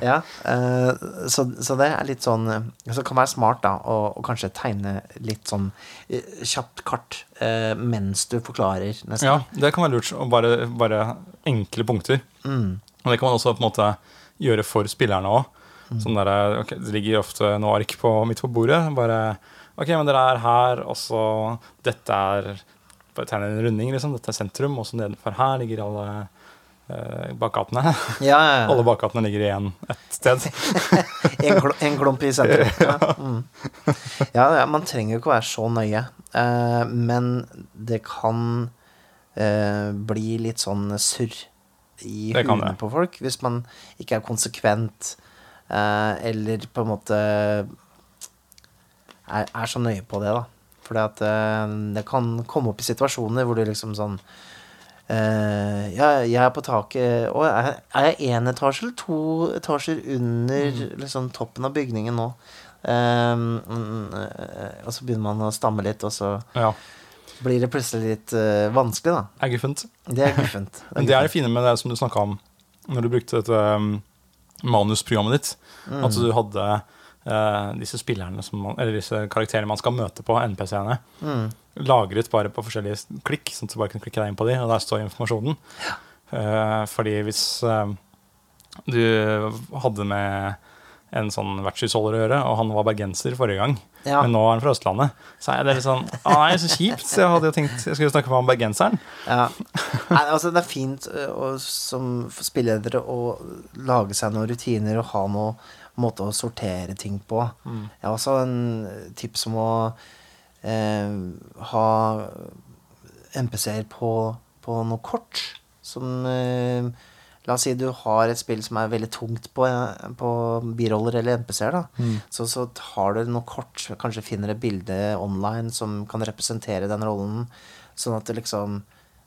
[SPEAKER 1] Ja, eh, så, så det er litt sånn eh, Så det kan være smart, da, å, kanskje tegne litt sånn eh, kjapt kart mens du forklarer, nesten.
[SPEAKER 2] Ja, det kan være lurt. Og bare, bare enkle punkter.
[SPEAKER 1] Mm.
[SPEAKER 2] Og det kan man også på en måte gjøre for spillerne òg. Sånn der, ok, det ligger ofte noe ark på, midt på bordet. Bare Ok, men dere er her, og så Dette er Bare tegne en runding, liksom. Dette er sentrum, og så nedenfor her ligger alle eh, bakgatene.
[SPEAKER 1] Ja, ja, ja.
[SPEAKER 2] Alle bakgatene ligger igjen ett sted.
[SPEAKER 1] En, kl en klump i sentrum. Ja, mm. ja, man trenger jo ikke å være så nøye. Eh, men det kan eh, bli litt sånn surr i huene på folk hvis man ikke er konsekvent, eh, eller på en måte er, er så nøye på det, da. Fordi at eh, det kan komme opp i situasjoner hvor du liksom sånn Eh, ja, jeg er på taket Å, er er jeg én etasje eller to etasjer under
[SPEAKER 2] Mm.
[SPEAKER 1] liksom, toppen av bygningen nå? Eh, mm, eh, og så begynner man å stamme litt, og så
[SPEAKER 2] Ja,
[SPEAKER 1] blir det plutselig litt uh, vanskelig, da.
[SPEAKER 2] er guffent.
[SPEAKER 1] Det er guffent.
[SPEAKER 2] Men det er det fine med det som du snakka om når du brukte dette um, manusprogrammet ditt.
[SPEAKER 1] Mm.
[SPEAKER 2] At du hadde uh, disse spillerne som man, Eller disse karakterene man skal møte på, NPC-ene,
[SPEAKER 1] Mm.
[SPEAKER 2] lagret bare på forskjellige klikk, sånn at du bare kan klikke deg inn på de, og der står informasjonen. Eh, fordi hvis du hadde med en sånn vertshusholder å gjøre, og han var bergenser forrige gang,
[SPEAKER 1] Ja.
[SPEAKER 2] men nå er han fra Østlandet, så er det litt sånn Å nei, så kjipt. Så jeg hadde jo tenkt jeg skulle snakke med han bergenseren.
[SPEAKER 1] Ja. Nei, altså, det er fint å, som spilledere å lage seg noen rutiner og ha noen måte å sortere ting på. Jeg har også en tips om å eh, ha MPC-er på, på noe kort. Som eh, La oss si du har et spill som er veldig tungt på, på biroller eller NPC-er. Mm. så, så har du noe kort, kanskje finner et bilde online som kan representere den rollen. Sånn at det liksom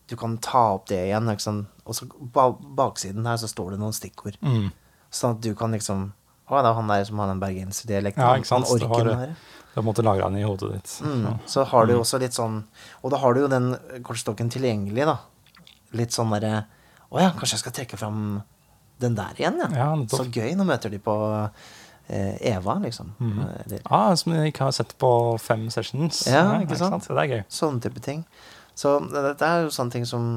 [SPEAKER 1] du kan ta opp det igjen. Liksom. Og så ba baksiden her så står det noen stikkord.
[SPEAKER 2] Mm.
[SPEAKER 1] Sånn at du kan liksom Å, det er han der som har den bergenserdialekten.
[SPEAKER 2] Ja, ikke sant?
[SPEAKER 1] Han orker den her.
[SPEAKER 2] Du har måttet lagre den i hodet ditt.
[SPEAKER 1] Mm.
[SPEAKER 2] Så.
[SPEAKER 1] Så har du jo også litt sånn Og da har du jo den kortstokken tilgjengelig, da. Litt sånn derre Å ja, kanskje jeg skal trekke fram den der igjen, ja.
[SPEAKER 2] Ja.
[SPEAKER 1] Så gøy. Nå møter de på eh, Eva, liksom. Eller
[SPEAKER 2] Ah, som jeg ikke har sett på fem sessions.
[SPEAKER 1] Ja, ikke sant?
[SPEAKER 2] Det er gøy.
[SPEAKER 1] sånne type ting. Så dette er jo sånne ting som,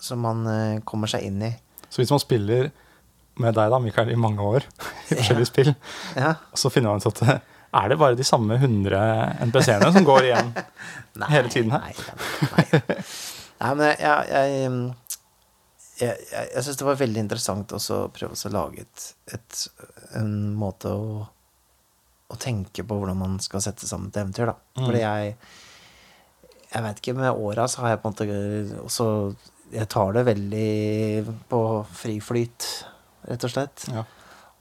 [SPEAKER 1] som man eh, kommer seg inn i.
[SPEAKER 2] Så hvis man spiller med deg, da, Mikael, i mange år, i forskjellige spill,
[SPEAKER 1] Ja.
[SPEAKER 2] så finner man ut at er det bare de samme 100 NPC-ene som går igjen hele tiden her?
[SPEAKER 1] Nei, nei, nei. nei men jeg, jeg, jeg, jeg, jeg, jeg syns det var veldig interessant også å prøve å lage et, et, en måte å, å tenke på hvordan man skal sette sammen et eventyr, da.
[SPEAKER 2] Mm.
[SPEAKER 1] Fordi jeg Jeg vet ikke, med åra så har jeg på en måte også Jeg tar det veldig på fri flyt, rett og slett.
[SPEAKER 2] Ja.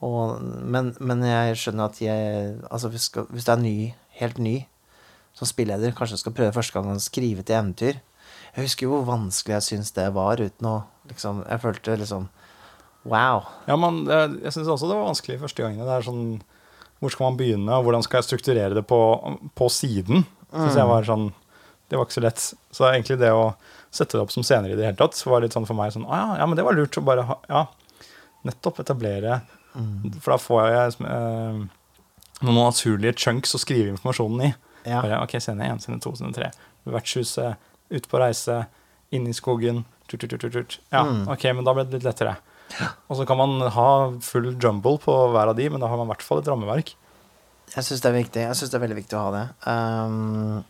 [SPEAKER 1] Og, men, men jeg skjønner at jeg Altså hvis, skal, hvis du er ny helt ny som spilleder, kanskje skal prøve første gang å skrive til eventyr. Jeg husker jo hvor vanskelig jeg syns det var, uten å liksom Jeg følte liksom Wow.
[SPEAKER 2] Ja, men jeg, syns også det var vanskelig første gangene. Det er sånn Hvor skal man begynne, og hvordan skal jeg strukturere det på, på siden? Synes jeg var sånn Det var ikke så lett. Så egentlig det å sette det opp som scener i det hele tatt, var litt sånn for meg sånn Å ja, ja, men det var lurt å bare ha Ja, nettopp etablere For da får jeg eh, noen naturlige chunks å skrive informasjonen i.
[SPEAKER 1] Ja.
[SPEAKER 2] Bare, ok, scene 1, scene 2, scene 3. Vertshuset, ute på reise, inn i skogen. Ja, ok, men da ble det litt lettere. Og så kan man ha full jumble på hver av de, men da har man i hvert fall et rammeverk.
[SPEAKER 1] Jeg syns det er viktig. Jeg synes det er veldig viktig å ha det. Um,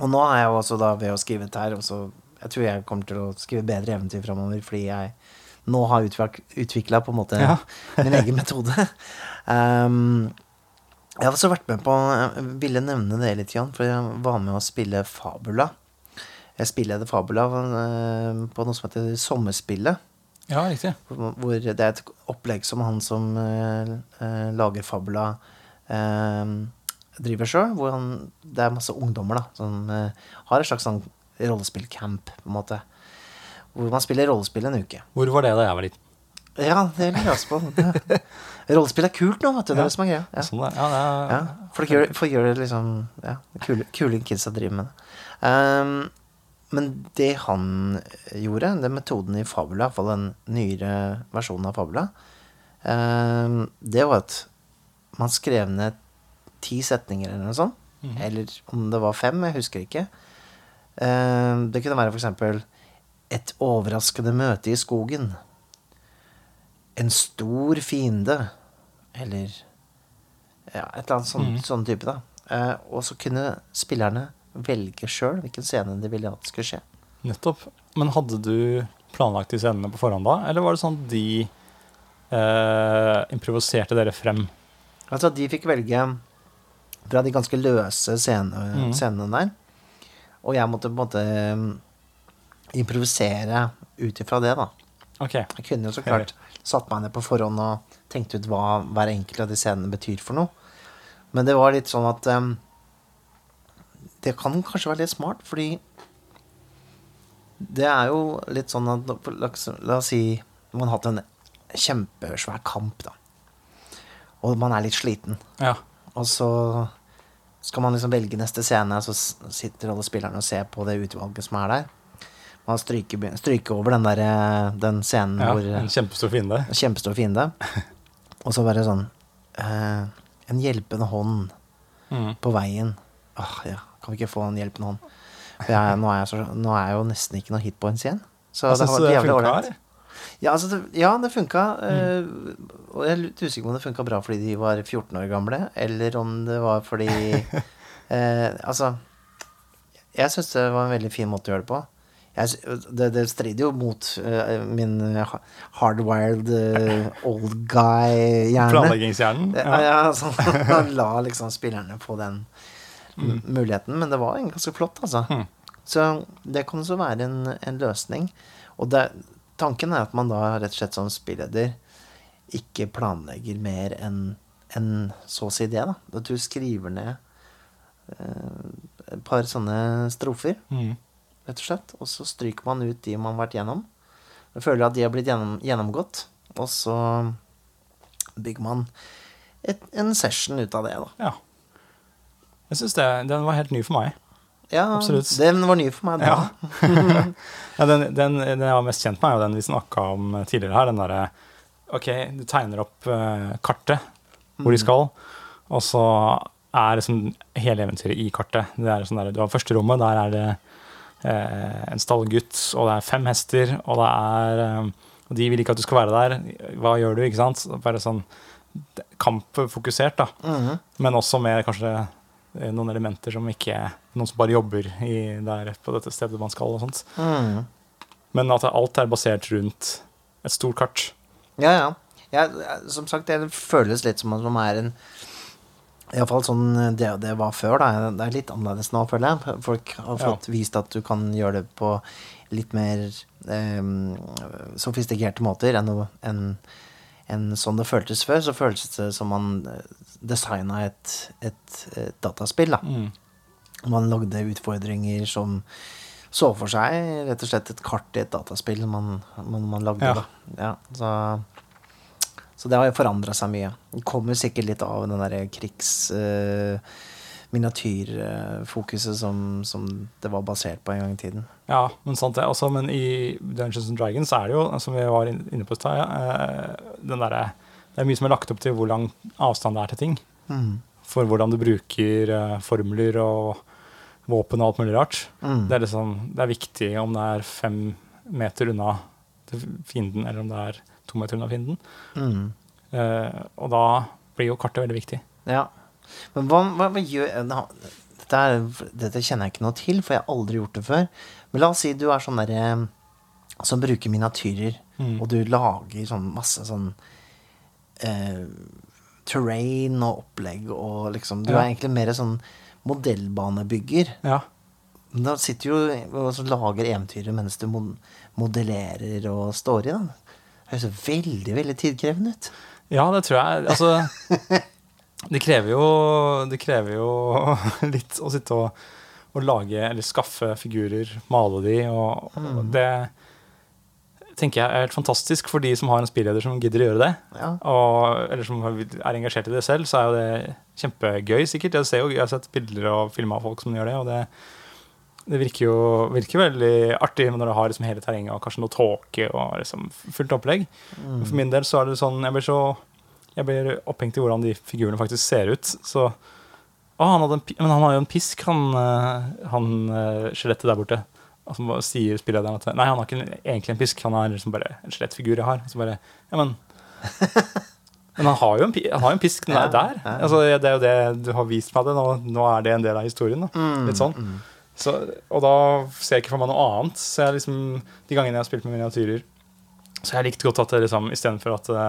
[SPEAKER 1] og nå er jeg jo også da ved å skrive et her også, Jeg tror jeg kommer til å skrive bedre eventyr framover fordi jeg nå har utvikla på en måte
[SPEAKER 2] Ja.
[SPEAKER 1] min egen metode. Um, jeg har også vært med på Jeg ville nevne det litt, Jan, for jeg var med å spille Fabula. Jeg spilleder Fabula eh, på noe som heter Sommerspillet.
[SPEAKER 2] Ja, riktig.
[SPEAKER 1] Hvor det er et opplegg som han som eh, eh, lager Fabula, eh, driver sjøl. Hvor han, det er masse ungdommer da, som har et slags sånn rollespillcamp, på en måte. Hvor man spiller rollespill en uke.
[SPEAKER 2] Hvor var det da jeg var liten?
[SPEAKER 1] Ja, det lurer jeg også på. Rollespill er kult nå, vet du. Det er det som er greia. Ja.
[SPEAKER 2] Sånn det, ja, det er,
[SPEAKER 1] Ja, folk gjør, folk gjør det liksom Ja, kule, kule kidsa driver med det. Um, men det han gjorde, den metoden i Fabula, iallfall den nyere versjonen av Fabula, um, det var at man skrev ned ti setninger eller noe sånt. Eller om det var fem, jeg husker ikke. Um, det kunne være eksempel et overraskende møte i skogen. En stor fiende. Eller ja, et eller annet sånn, sånn type, da. Eh, og så kunne spillerne velge sjøl hvilken scene de ville at skulle skje.
[SPEAKER 2] Nettopp. Men hadde du planlagt de scenene på forhånd da, eller var det sånn at de eh, improviserte dere frem?
[SPEAKER 1] Altså, de fikk velge fra de ganske løse scene,
[SPEAKER 2] mm.
[SPEAKER 1] scenene der. Og jeg måtte på en måte mm, improvisere ut ifra det, da.
[SPEAKER 2] Okay.
[SPEAKER 1] Jeg kunne jo så klart satt meg ned på forhånd og tenkt ut hva hver enkelt av de scenene betyr for noe. Men det var litt sånn at em, Det kan kanskje være litt smart, fordi det er jo litt sånn at La oss, si man har hatt en kjempesvær kamp, da. Og man er litt sliten.
[SPEAKER 2] Ja.
[SPEAKER 1] Og så skal man liksom velge neste scene, så sitter alle spillerne og ser på det utvalget som er der. Man stryker, stryker over den, der, eh, den scenen
[SPEAKER 2] ja.
[SPEAKER 1] hvor
[SPEAKER 2] En kjempestor fiende.
[SPEAKER 1] en kjempestor fiende. Og så bare sånn eh, En hjelpende hånd
[SPEAKER 2] Mm.
[SPEAKER 1] på veien. Åh, ja, kan vi ikke få en hjelpende hånd? Jeg, nå, er jeg så, nå er jeg jo nesten ikke noe hitpoints igjen. Så
[SPEAKER 2] Jeg
[SPEAKER 1] det har
[SPEAKER 2] vært
[SPEAKER 1] jævlig ålreit. Ja, altså, det, ja, det funka. Mm.
[SPEAKER 2] Mm.
[SPEAKER 1] og jeg er litt usikker på om det funka bra fordi de var 14 år gamle, eller om det var fordi eh, Altså, jeg syns det var en veldig fin måte å gjøre det på. Jeg, det, det strider jo mot uh, min hardwired uh, old guy-hjerne.
[SPEAKER 2] Planleggingshjernen.
[SPEAKER 1] Ja,
[SPEAKER 2] Ja.
[SPEAKER 1] ja, så han la liksom spillerne få den muligheten. Men det var egentlig ganske flott, altså.
[SPEAKER 2] Mm.
[SPEAKER 1] Så det kan også være en, en løsning. Og det, tanken er at man da rett og slett som spilleder ikke planlegger mer enn en, så å si det, da. At du skriver ned eh, et par sånne strofer,
[SPEAKER 2] Mm.
[SPEAKER 1] rett og slett. Og så stryker man ut de man har vært gjennom. Jeg føler at de har blitt gjennom, gjennomgått. Og så bygger man et, en session ut av det, da.
[SPEAKER 2] ja. Jeg syns den var helt ny for meg.
[SPEAKER 1] Ja,
[SPEAKER 2] Absolutt.
[SPEAKER 1] Den var ny for meg da.
[SPEAKER 2] Ja. ja, den, den, den jeg var mest kjent med, er jo den vi snakka om tidligere her. Den derre Ok, du tegner opp uh, kartet hvor de skal, og så er liksom hele eventyret i kartet. Det er sånn der, du har første rommet, der er det uh, en stallgutt, og det er fem hester, og det er uh, Og de vil ikke at du skal være der. Hva gjør du, ikke sant? Bare sånn kampfokusert, da.
[SPEAKER 1] Mm.
[SPEAKER 2] Men også med kanskje eh, noen elementer som ikke Noen som bare jobber i, der på dette stedet man skal, og sånt.
[SPEAKER 1] Mm.
[SPEAKER 2] Men at alt er basert rundt et stort kart.
[SPEAKER 1] Ja, ja. Ja, som sagt, det føles litt som at man er en Iallfall sånn det, det var før, da. Det er litt annerledes nå, føler jeg. Folk har
[SPEAKER 2] Ja.
[SPEAKER 1] vist at du kan gjøre det på litt mer eh, sofistikerte måter enn, enn enn sånn det føltes før. Så føltes det som man eh, designa et, et, et dataspill, da.
[SPEAKER 2] Mm.
[SPEAKER 1] Man lagde utfordringer som så for seg rett og slett et kart i et dataspill man, man, man lagde,
[SPEAKER 2] Ja.
[SPEAKER 1] da. Ja, så, så det har forandra seg mye. Det kommer sikkert litt av den derre krigs... Uh, Miniatyrfokuset som, som det var basert på en gang i tiden.
[SPEAKER 2] Ja, men sant det. Også, men i Dungeons and Dragons er det jo, som vi var inne på i stad, eh, den derre Det er mye som er lagt opp til hvor lang avstand det er til ting.
[SPEAKER 1] Mm.
[SPEAKER 2] For hvordan du bruker uh, formler og våpen og alt mulig rart.
[SPEAKER 1] Mm.
[SPEAKER 2] Det er, liksom, det er viktig om det er fem meter unna fienden, eller om det er to meter unna fienden.
[SPEAKER 1] Mm.
[SPEAKER 2] Uh, og da blir jo kartet veldig viktig.
[SPEAKER 1] Ja. Men hva, hva, hva gjør da, dette, er, dette kjenner jeg ikke noe til, for jeg har aldri gjort det før. Men la oss si du er sånn derre som bruker miniatyrer,
[SPEAKER 2] Mm.
[SPEAKER 1] og du lager sånn masse sånn eh, terrain og opplegg og liksom Du
[SPEAKER 2] Ja.
[SPEAKER 1] er egentlig mer sånn modellbanebygger.
[SPEAKER 2] Ja.
[SPEAKER 1] Da sitter du jo og lager eventyret mens du modellerer og står i, da. Det høres veldig, veldig tidkrevende ut.
[SPEAKER 2] Ja, det tror jeg. Altså, det krever jo, det krever jo litt å sitte og, og lage eller skaffe figurer, male de, og, og det tenker jeg er helt fantastisk for de som har en spilleder som gidder å gjøre det.
[SPEAKER 1] Ja.
[SPEAKER 2] Og, eller som er engasjert i det selv, så er jo det kjempegøy, sikkert. Jeg, ser jo, jeg har sett bilder og filmer av folk som gjør det, og det, det virker jo virker veldig artig når du har liksom hele terrenget og kanskje noe tåke og liksom fullt opplegg. Mm. For min del så er det sånn Jeg blir så jeg blir opphengt i hvordan de figurene faktisk ser ut. Så Å, han en, men han har jo en pisk, han, eh, han eh, skjelettet der borte. Og så sier spillederen at Nei, han har ikke egentlig en pisk, han er liksom bare en skjelettfigur jeg har. Så bare Ja, men Men han har jo en, han har en pisk den er der. Altså, det er jo det du har vist meg det. Nå, nå er det en del av historien. Da.
[SPEAKER 1] Mm,
[SPEAKER 2] Litt sånn. Så, og da ser jeg ikke for meg noe annet. Så jeg liksom, De gangene jeg har spilt med miniatyrer, så jeg likte godt at det liksom, istedenfor at det,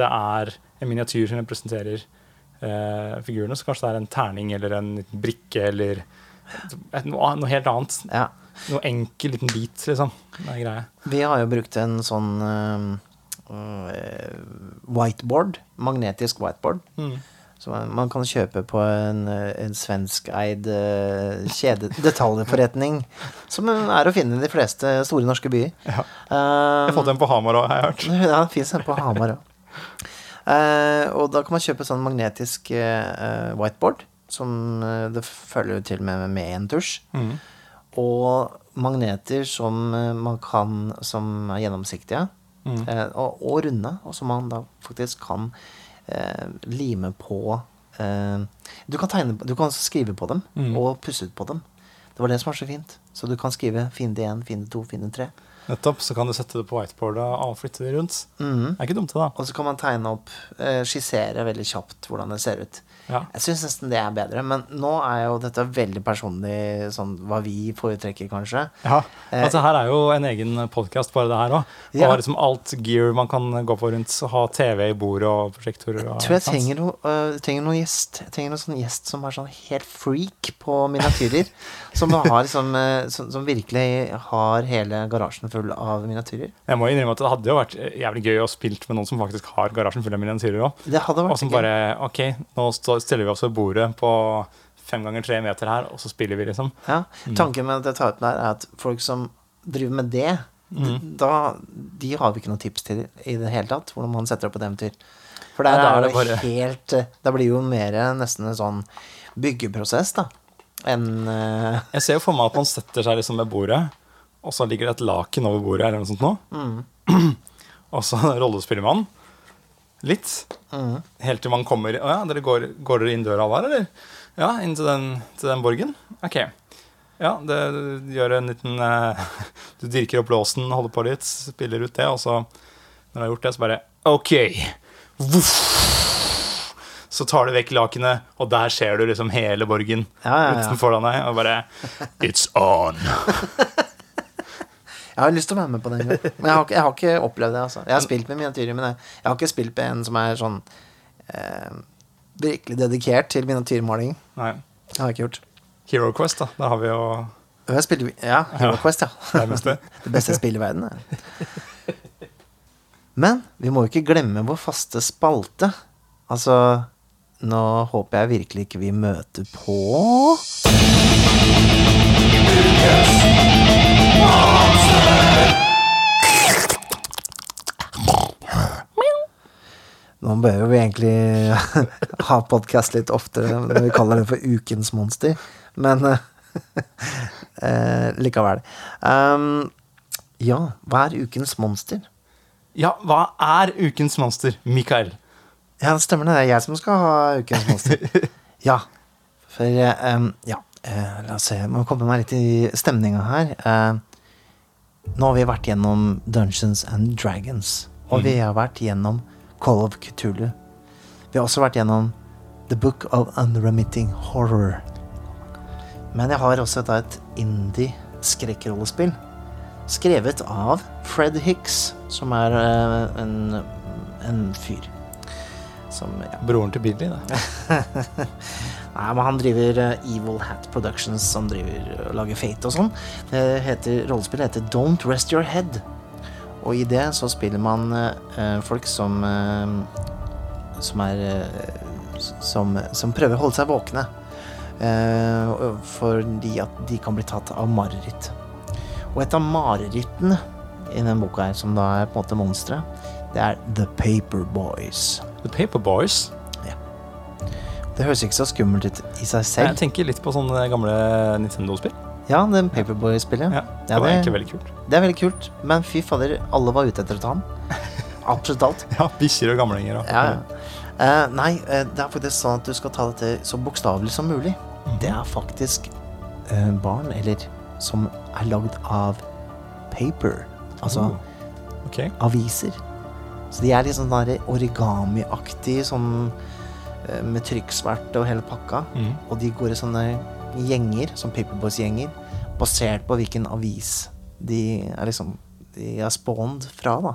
[SPEAKER 2] det er en miniatyr som representerer eh, figurene, så kanskje det er en terning eller en liten brikke eller noe, noe helt annet.
[SPEAKER 1] Ja.
[SPEAKER 2] Noe enkel liten bit, liksom. Det er greia.
[SPEAKER 1] Vi har jo brukt en sånn øh, whiteboard, magnetisk whiteboard,
[SPEAKER 2] Mm.
[SPEAKER 1] som man kan kjøpe på en, øh, en svenskeid kjede detaljforretning, som er å finne i de fleste store norske byer.
[SPEAKER 2] Ja.
[SPEAKER 1] Uh,
[SPEAKER 2] Jeg har fått en på Hamar òg, har jeg hørt.
[SPEAKER 1] Ja, det fins en på Hamar òg. og da kan man kjøpe sånn magnetisk eh, whiteboard, som eh, det følger til med med en tusj.
[SPEAKER 2] Mm.
[SPEAKER 1] Og magneter som eh, man kan Som er gjennomsiktige.
[SPEAKER 2] Mm.
[SPEAKER 1] Eh, og, og runde, og som man da faktisk kan eh, lime på eh, du, kan tegne, du kan skrive på dem,
[SPEAKER 2] Mm.
[SPEAKER 1] og pusse ut på dem. Det var det som var så fint. Så du kan skrive fiende 1, fiende 2, fiende 3.
[SPEAKER 2] Nettopp. Så kan du sette det på whiteboardet og flytte det rundt.
[SPEAKER 1] Mm.
[SPEAKER 2] Det er ikke dumt, det, da.
[SPEAKER 1] Og så kan man tegne opp, eh, skissere veldig kjapt hvordan det ser ut.
[SPEAKER 2] Ja.
[SPEAKER 1] Jeg syns nesten det er bedre, men nå er jo dette veldig personlig, sånn hva vi foretrekker, kanskje.
[SPEAKER 2] Ja,
[SPEAKER 1] Eh,
[SPEAKER 2] altså Her er jo en egen podkast, bare det her òg.
[SPEAKER 1] Ja.
[SPEAKER 2] Og liksom alt gear man kan gå på rundt. Ha TV i bordet og prosjektorer. Og,
[SPEAKER 1] Jeg tror jeg trenger noe, uh, trenger noe gjest. Jeg trenger noen sånn gjest som er sånn helt freak på miniatyrer. som, har liksom, øh, som, som virkelig har hele garasjen full av miniatyrer.
[SPEAKER 2] Jeg må innrømme at Det hadde jo vært jævlig gøy å spilt med noen som faktisk har garasjen full av miniatyrer òg. Og som bare OK, nå stå- stiller vi oss ved bordet på fem ganger tre meter her, og så spiller vi, liksom.
[SPEAKER 1] Ja, Tanken med at jeg tar ut den her, er at folk som driver med det,
[SPEAKER 2] Mm.
[SPEAKER 1] da, de har vi ikke noe tips til i det hele tatt. Hvordan man setter opp et eventyr. For der
[SPEAKER 2] da det bare-
[SPEAKER 1] helt eh, Da blir jo mer nesten en sånn byggeprosess, da. Enn uh...
[SPEAKER 2] Jeg ser jo for meg at man setter seg liksom ved bordet, og så ligger det et laken over bordet, eller noe sånt nå.
[SPEAKER 1] mm,
[SPEAKER 2] Og så rollespiller man litt.
[SPEAKER 1] mm.
[SPEAKER 2] Helt til man kommer Å ja, dere går, går dere inn døra der, eller? Ja, inn til den, til den borgen? Ok. Ja, det, gjør en liten eh, Du dirker opp låsen, holder på litt, spiller ut det, og så Når du har gjort det, så bare OK. Voff. Så tar du vekk lakenet, og der ser du liksom hele borgen
[SPEAKER 1] Ja, ja, ja.
[SPEAKER 2] utenfor deg, og bare It's on.
[SPEAKER 1] Jeg har lyst til å være med på den en gang. Men jeg har, jeg har ikke opplevd det. altså Jeg har spilt med miniatyrer, men jeg, jeg har ikke spilt med en som er sånn eh, virkelig dedikert til miniatyrmaling.
[SPEAKER 2] Nei.
[SPEAKER 1] Det har jeg ikke gjort.
[SPEAKER 2] Hero Quest, da. Der har vi jo
[SPEAKER 1] spiller, ja, Hero
[SPEAKER 2] Ja.
[SPEAKER 1] Quest, ja.
[SPEAKER 2] det beste.
[SPEAKER 1] Det beste spillet i verden. Ja. Men vi må jo ikke glemme vår faste spalte. Altså Nå håper jeg virkelig ikke vi møter på Nå bør jo vi egentlig ha podkast litt oftere når vi kaller det for Ukens monster, men eh, likevel. Um, ja, hva er Ukens monster?
[SPEAKER 2] Ja, hva er ukens monster, Mikael?
[SPEAKER 1] Ja, det stemmer det. Det er jeg som skal ha Ukens monster. Ja. For eh, um, Ja, eh, la oss se. Jeg må komme meg litt i stemninga her. Eh, nå har vi vært gjennom Dungeons and Dragons. Og vi har vært gjennom Call of Cthulhu. Vi har også vært gjennom The Book of Unremitting Horror. Men jeg har også et indie-skrekkrollespill. Skrevet av Fred Hicks, som er eh, en, en fyr. Som ja,
[SPEAKER 2] Broren til Billy, da.
[SPEAKER 1] Nei, men han driver eh, Evil Hat Productions, som driver og lager Fate og sånn. Rollespillet heter Don't Rest Your Head. Og i det så spiller man eh, folk som eh, Som er eh, som, som prøver å holde seg våkne. Eh, fordi at de kan bli tatt av mareritt. Og et av marerittene i den boka her, som da er på en måte monstre, det er The Paper Boys.
[SPEAKER 2] The Paperboys.
[SPEAKER 1] Det høres ikke så skummelt ut i seg selv.
[SPEAKER 2] Jeg tenker litt på sånne gamle Nintendo-spill.
[SPEAKER 1] Ja, det Paperboy-spillet.
[SPEAKER 2] Ja, det
[SPEAKER 1] Ja,
[SPEAKER 2] var egentlig veldig kult.
[SPEAKER 1] Det er veldig kult, men fy fader, alle var ute etter å ta han. Absolutt alt.
[SPEAKER 2] Ja, Bikkjer og gamlinger og
[SPEAKER 1] Ja, ja. Eh, nei, eh, det er faktisk sånn at du skal ta dette så bokstavelig som mulig. Det er faktisk uh, barn, eller som er lagd av paper. Altså
[SPEAKER 2] Oh. okay.
[SPEAKER 1] aviser. Så de er litt sånn origamiaktige sånn med trykksmerte og hele pakka.
[SPEAKER 2] Mm.
[SPEAKER 1] Og de går i sånne gjenger, som Paperboys-gjenger, basert på hvilken avis de er liksom De er spawned fra, da.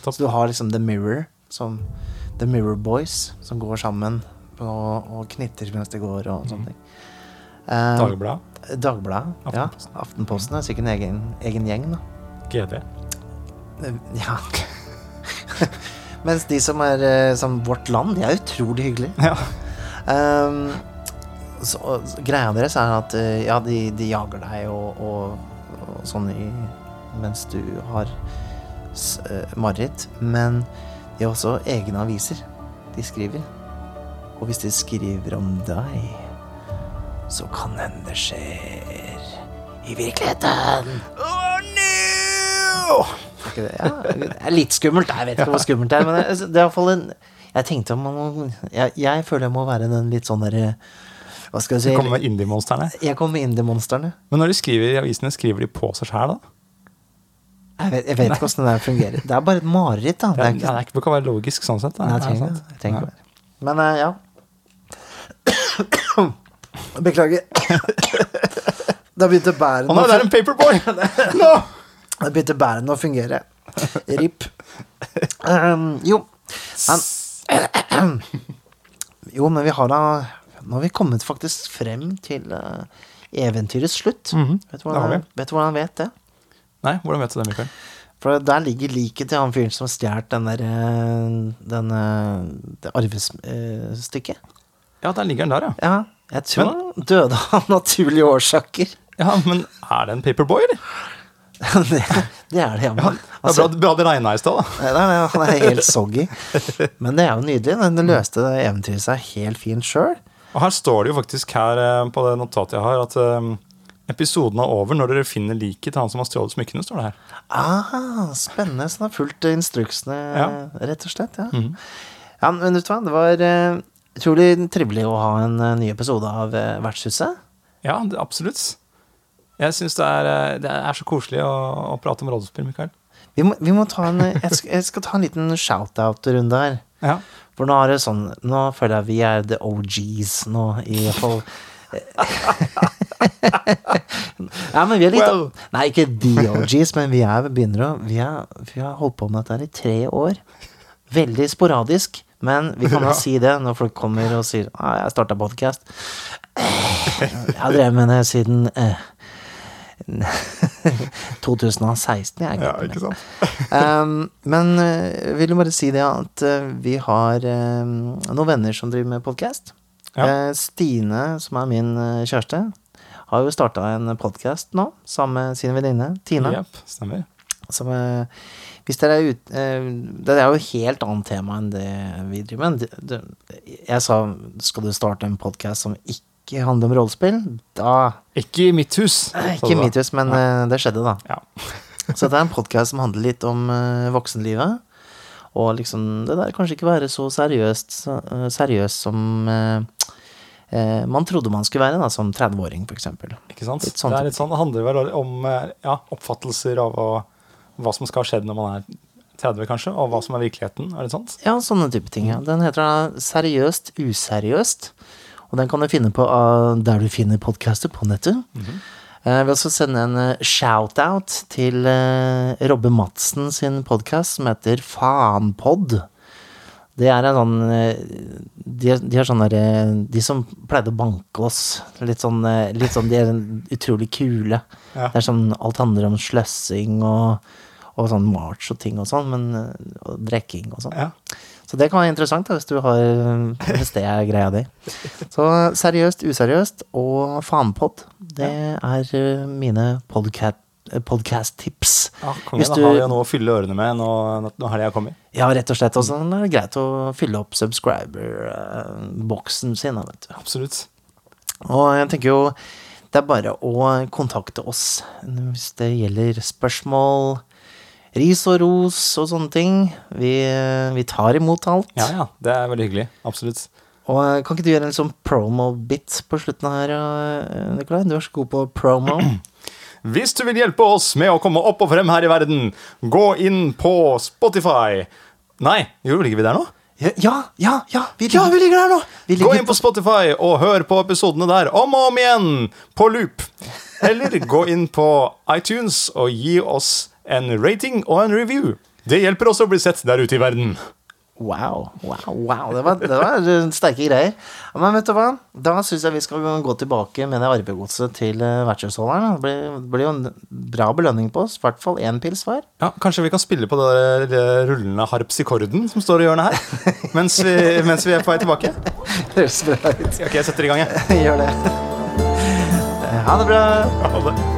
[SPEAKER 1] Så du har liksom The Mirror, som The Mirror Boys, som går sammen og, og knitter mens de går, og sånne ting. Eh,
[SPEAKER 2] Dagbladet.
[SPEAKER 1] Dagbladet. Ja.
[SPEAKER 2] Aftenposten.
[SPEAKER 1] Aftenposten er sikkert en egen, egen gjeng, da.
[SPEAKER 2] GD.
[SPEAKER 1] Eh, Ja. Mens de som er eh, som Vårt Land, de er utrolig hyggelige.
[SPEAKER 2] Ja.
[SPEAKER 1] Um, så, så greia deres er at eh, ja, de, de jager deg og, og, og sånn i, mens du har eh, mareritt. Men de har også egne aviser de skriver. Og hvis de skriver om deg, så kan hende det skjer i virkeligheten.
[SPEAKER 2] Oh, no!
[SPEAKER 1] Det? Ja, det er litt skummelt. Jeg vet ikke hvor skummelt det er, men det, det er iallfall en Jeg tenkte om man jeg, jeg føler jeg må være den litt sånn derre Hva skal jeg si?
[SPEAKER 2] Du kommer
[SPEAKER 1] med
[SPEAKER 2] indie-monstrene.
[SPEAKER 1] Jeg kommer med indie-monstrene.
[SPEAKER 2] Men når de skriver i avisene, skriver de på seg sjæl, da?
[SPEAKER 1] Jeg vet, jeg vet ikke åssen det der fungerer. Det er bare et mareritt, da.
[SPEAKER 2] Det,
[SPEAKER 1] er
[SPEAKER 2] det er ikke, det kan være logisk sånn sett. Da.
[SPEAKER 1] Nei, jeg
[SPEAKER 2] Er
[SPEAKER 1] trenger, jeg trenger
[SPEAKER 2] Ja.
[SPEAKER 1] Men uh, ja. Beklager. Da begynte bærene
[SPEAKER 2] Å nei, det er en paperboy! no!
[SPEAKER 1] Da begynte bærene å fungere. RIP. Um, jo. Men, jo, men vi har da Nå har vi kommet faktisk frem til uh, eventyrets slutt.
[SPEAKER 2] Mhm,
[SPEAKER 1] vet, du hvordan,
[SPEAKER 2] vi.
[SPEAKER 1] vet du hvordan han vet det?
[SPEAKER 2] Nei, hvordan vet du det, Mikael?
[SPEAKER 1] For der ligger liket til han fyren som stjal den der eh, Den eh, det arvestykket.
[SPEAKER 2] Ja, der ligger den der, ja.
[SPEAKER 1] Ja, jeg tror han døde av naturlige årsaker.
[SPEAKER 2] Ja, Men er det en paperboy, eller?
[SPEAKER 1] det, det er det, ja. men,
[SPEAKER 2] Det er bra, bra det regna i stad, da.
[SPEAKER 1] Nei, han er helt soggy. Men det er jo nydelig. Den løste det eventyret seg helt fint sjøl.
[SPEAKER 2] Og her står det jo faktisk her eh, på det notatet jeg har, at eh, episoden er over når dere finner liket til han som har stjålet smykkene, står det her.
[SPEAKER 1] Ah, spennende. Så han har fulgt instruksene,
[SPEAKER 2] Ja.
[SPEAKER 1] rett og slett. Ja.
[SPEAKER 2] Mhm.
[SPEAKER 1] ja, men vet du hva, det var eh, utrolig trivelig å ha en ny episode av Vertshuset.
[SPEAKER 2] Ja, absolutt. Jeg syns det, eh, det er så koselig å, å prate om rollespill, Mikael.
[SPEAKER 1] Vi må, vi må ta en jeg skal, jeg skal ta en liten shout-out-runde her.
[SPEAKER 2] Ja.
[SPEAKER 1] For nå er det sånn Nå føler jeg vi er the OGs nå, i hvert fall. ja, men vi er litt
[SPEAKER 2] Well.
[SPEAKER 1] Nei, ikke the OGs, men vi er begynner å vi, er, vi har holdt på med dette i tre år. Veldig sporadisk, men vi kan
[SPEAKER 2] Ja.
[SPEAKER 1] si det når folk kommer og sier ah, 'Jeg starta podkast'. Jeg har drevet med det siden eh, 2016, jeg.
[SPEAKER 2] Ja, ikke sant?
[SPEAKER 1] Um, men eh, jeg vil jo bare si det at eh, vi har um, noen venner som driver med podkast.
[SPEAKER 2] Ja.
[SPEAKER 1] Stine, som er min eh, kjæreste, har jo starta en podkast nå sammen med sin venninne Tina.
[SPEAKER 2] Yep, stemmer.
[SPEAKER 1] Som, eh, hvis dere er ute eh, Det er jo et helt annet tema enn det vi driver med. Jeg sa skal du starte en podkast som ikke handler om rollespill? Da
[SPEAKER 2] Ikke i mitt hus.
[SPEAKER 1] Eh, Ikke
[SPEAKER 2] i
[SPEAKER 1] mitt hus, men ja. det skjedde, da.
[SPEAKER 2] Ja.
[SPEAKER 1] Så det er en podkast som handler litt om eh, voksenlivet. Og liksom det der kanskje ikke være så seriøst, så, eh, seriøst som eh, eh, man trodde man skulle være da, som 30-åring, for eksempel.
[SPEAKER 2] Ikke sant?
[SPEAKER 1] Litt sånn
[SPEAKER 2] det er litt sånn, det handler vel om eh, ja, oppfattelser av å, hva som skal ha skjedd når man er 30, kanskje, og hva som er virkeligheten. Er det sant?
[SPEAKER 1] Ja, sånne type ting. Ja. Den heter da Seriøst useriøst. Og den kan du finne på ah, der du finner podcaster på nettet.
[SPEAKER 2] Mm
[SPEAKER 1] -hmm. Jeg vil også sende en eh, shout-out til eh, Robbe Madsen sin podkast som heter Faenpod. Det er en sånn eh, De, de er sånn derre De som pleide å banke oss. Litt sånn, eh, litt sånn De er utrolig kule.
[SPEAKER 2] Ja.
[SPEAKER 1] Det er sånn Alt handler om sløssing og, og sånn march og ting og sånn, men eh, Og drikking og sånn.
[SPEAKER 2] Ja.
[SPEAKER 1] Så det kan være interessant da, hvis du har Hvis det er greia di. Så seriøst, useriøst og fanpod, Det er eh, mine podcat- eh, podcast-tips.
[SPEAKER 2] Ja, kongen,
[SPEAKER 1] du,
[SPEAKER 2] da har vi jo noe å fylle ørene med nå, når helga kommer.
[SPEAKER 1] Ja, rett og slett. Og så er det greit å fylle opp subscriber-boksen sin. vet du.
[SPEAKER 2] Absolutt.
[SPEAKER 1] Og jeg tenker jo det er bare å kontakte oss hvis det gjelder spørsmål, ris og ros og sånne ting. Vi, vi tar imot alt.
[SPEAKER 2] Ja, ja. Det er veldig hyggelig. Absolutt.
[SPEAKER 1] Og eh, kan ikke du gjøre en sånn promo-bit på slutten her, eh, Nikolai? Du er så god på promo.
[SPEAKER 2] Hvis du vil hjelpe oss med å komme opp og frem her i verden, gå inn på Spotify. Nei, gjorde ikke vi der nå?
[SPEAKER 1] Ja, ja, ja! ja vi
[SPEAKER 2] Ja, vi ligger der nå!
[SPEAKER 1] Vi
[SPEAKER 2] Gå inn på Spotify og hør på episodene der om og om igjen på loop. Eller gå inn på iTunes og gi oss en rating og en review. Det hjelper også å bli sett der ute i verden.
[SPEAKER 1] Wow, wow, wow. Det var, det var eh, sterke greier. Men vet du hva? Da syns jeg vi skal gå tilbake med det arvegodset til uh, vertshusholderen. Det blir, blir jo en bra belønning på oss. I hvert fall én pils hver.
[SPEAKER 2] Ja, Kanskje vi kan spille på det der rullende harpsikorden som står i hjørnet her? Mens vi, mens vi er på vei tilbake?
[SPEAKER 1] Høres bra ut.
[SPEAKER 2] Ok, jeg setter i gang, jeg.
[SPEAKER 1] Gjør det. Ha det bra.
[SPEAKER 2] Ha det.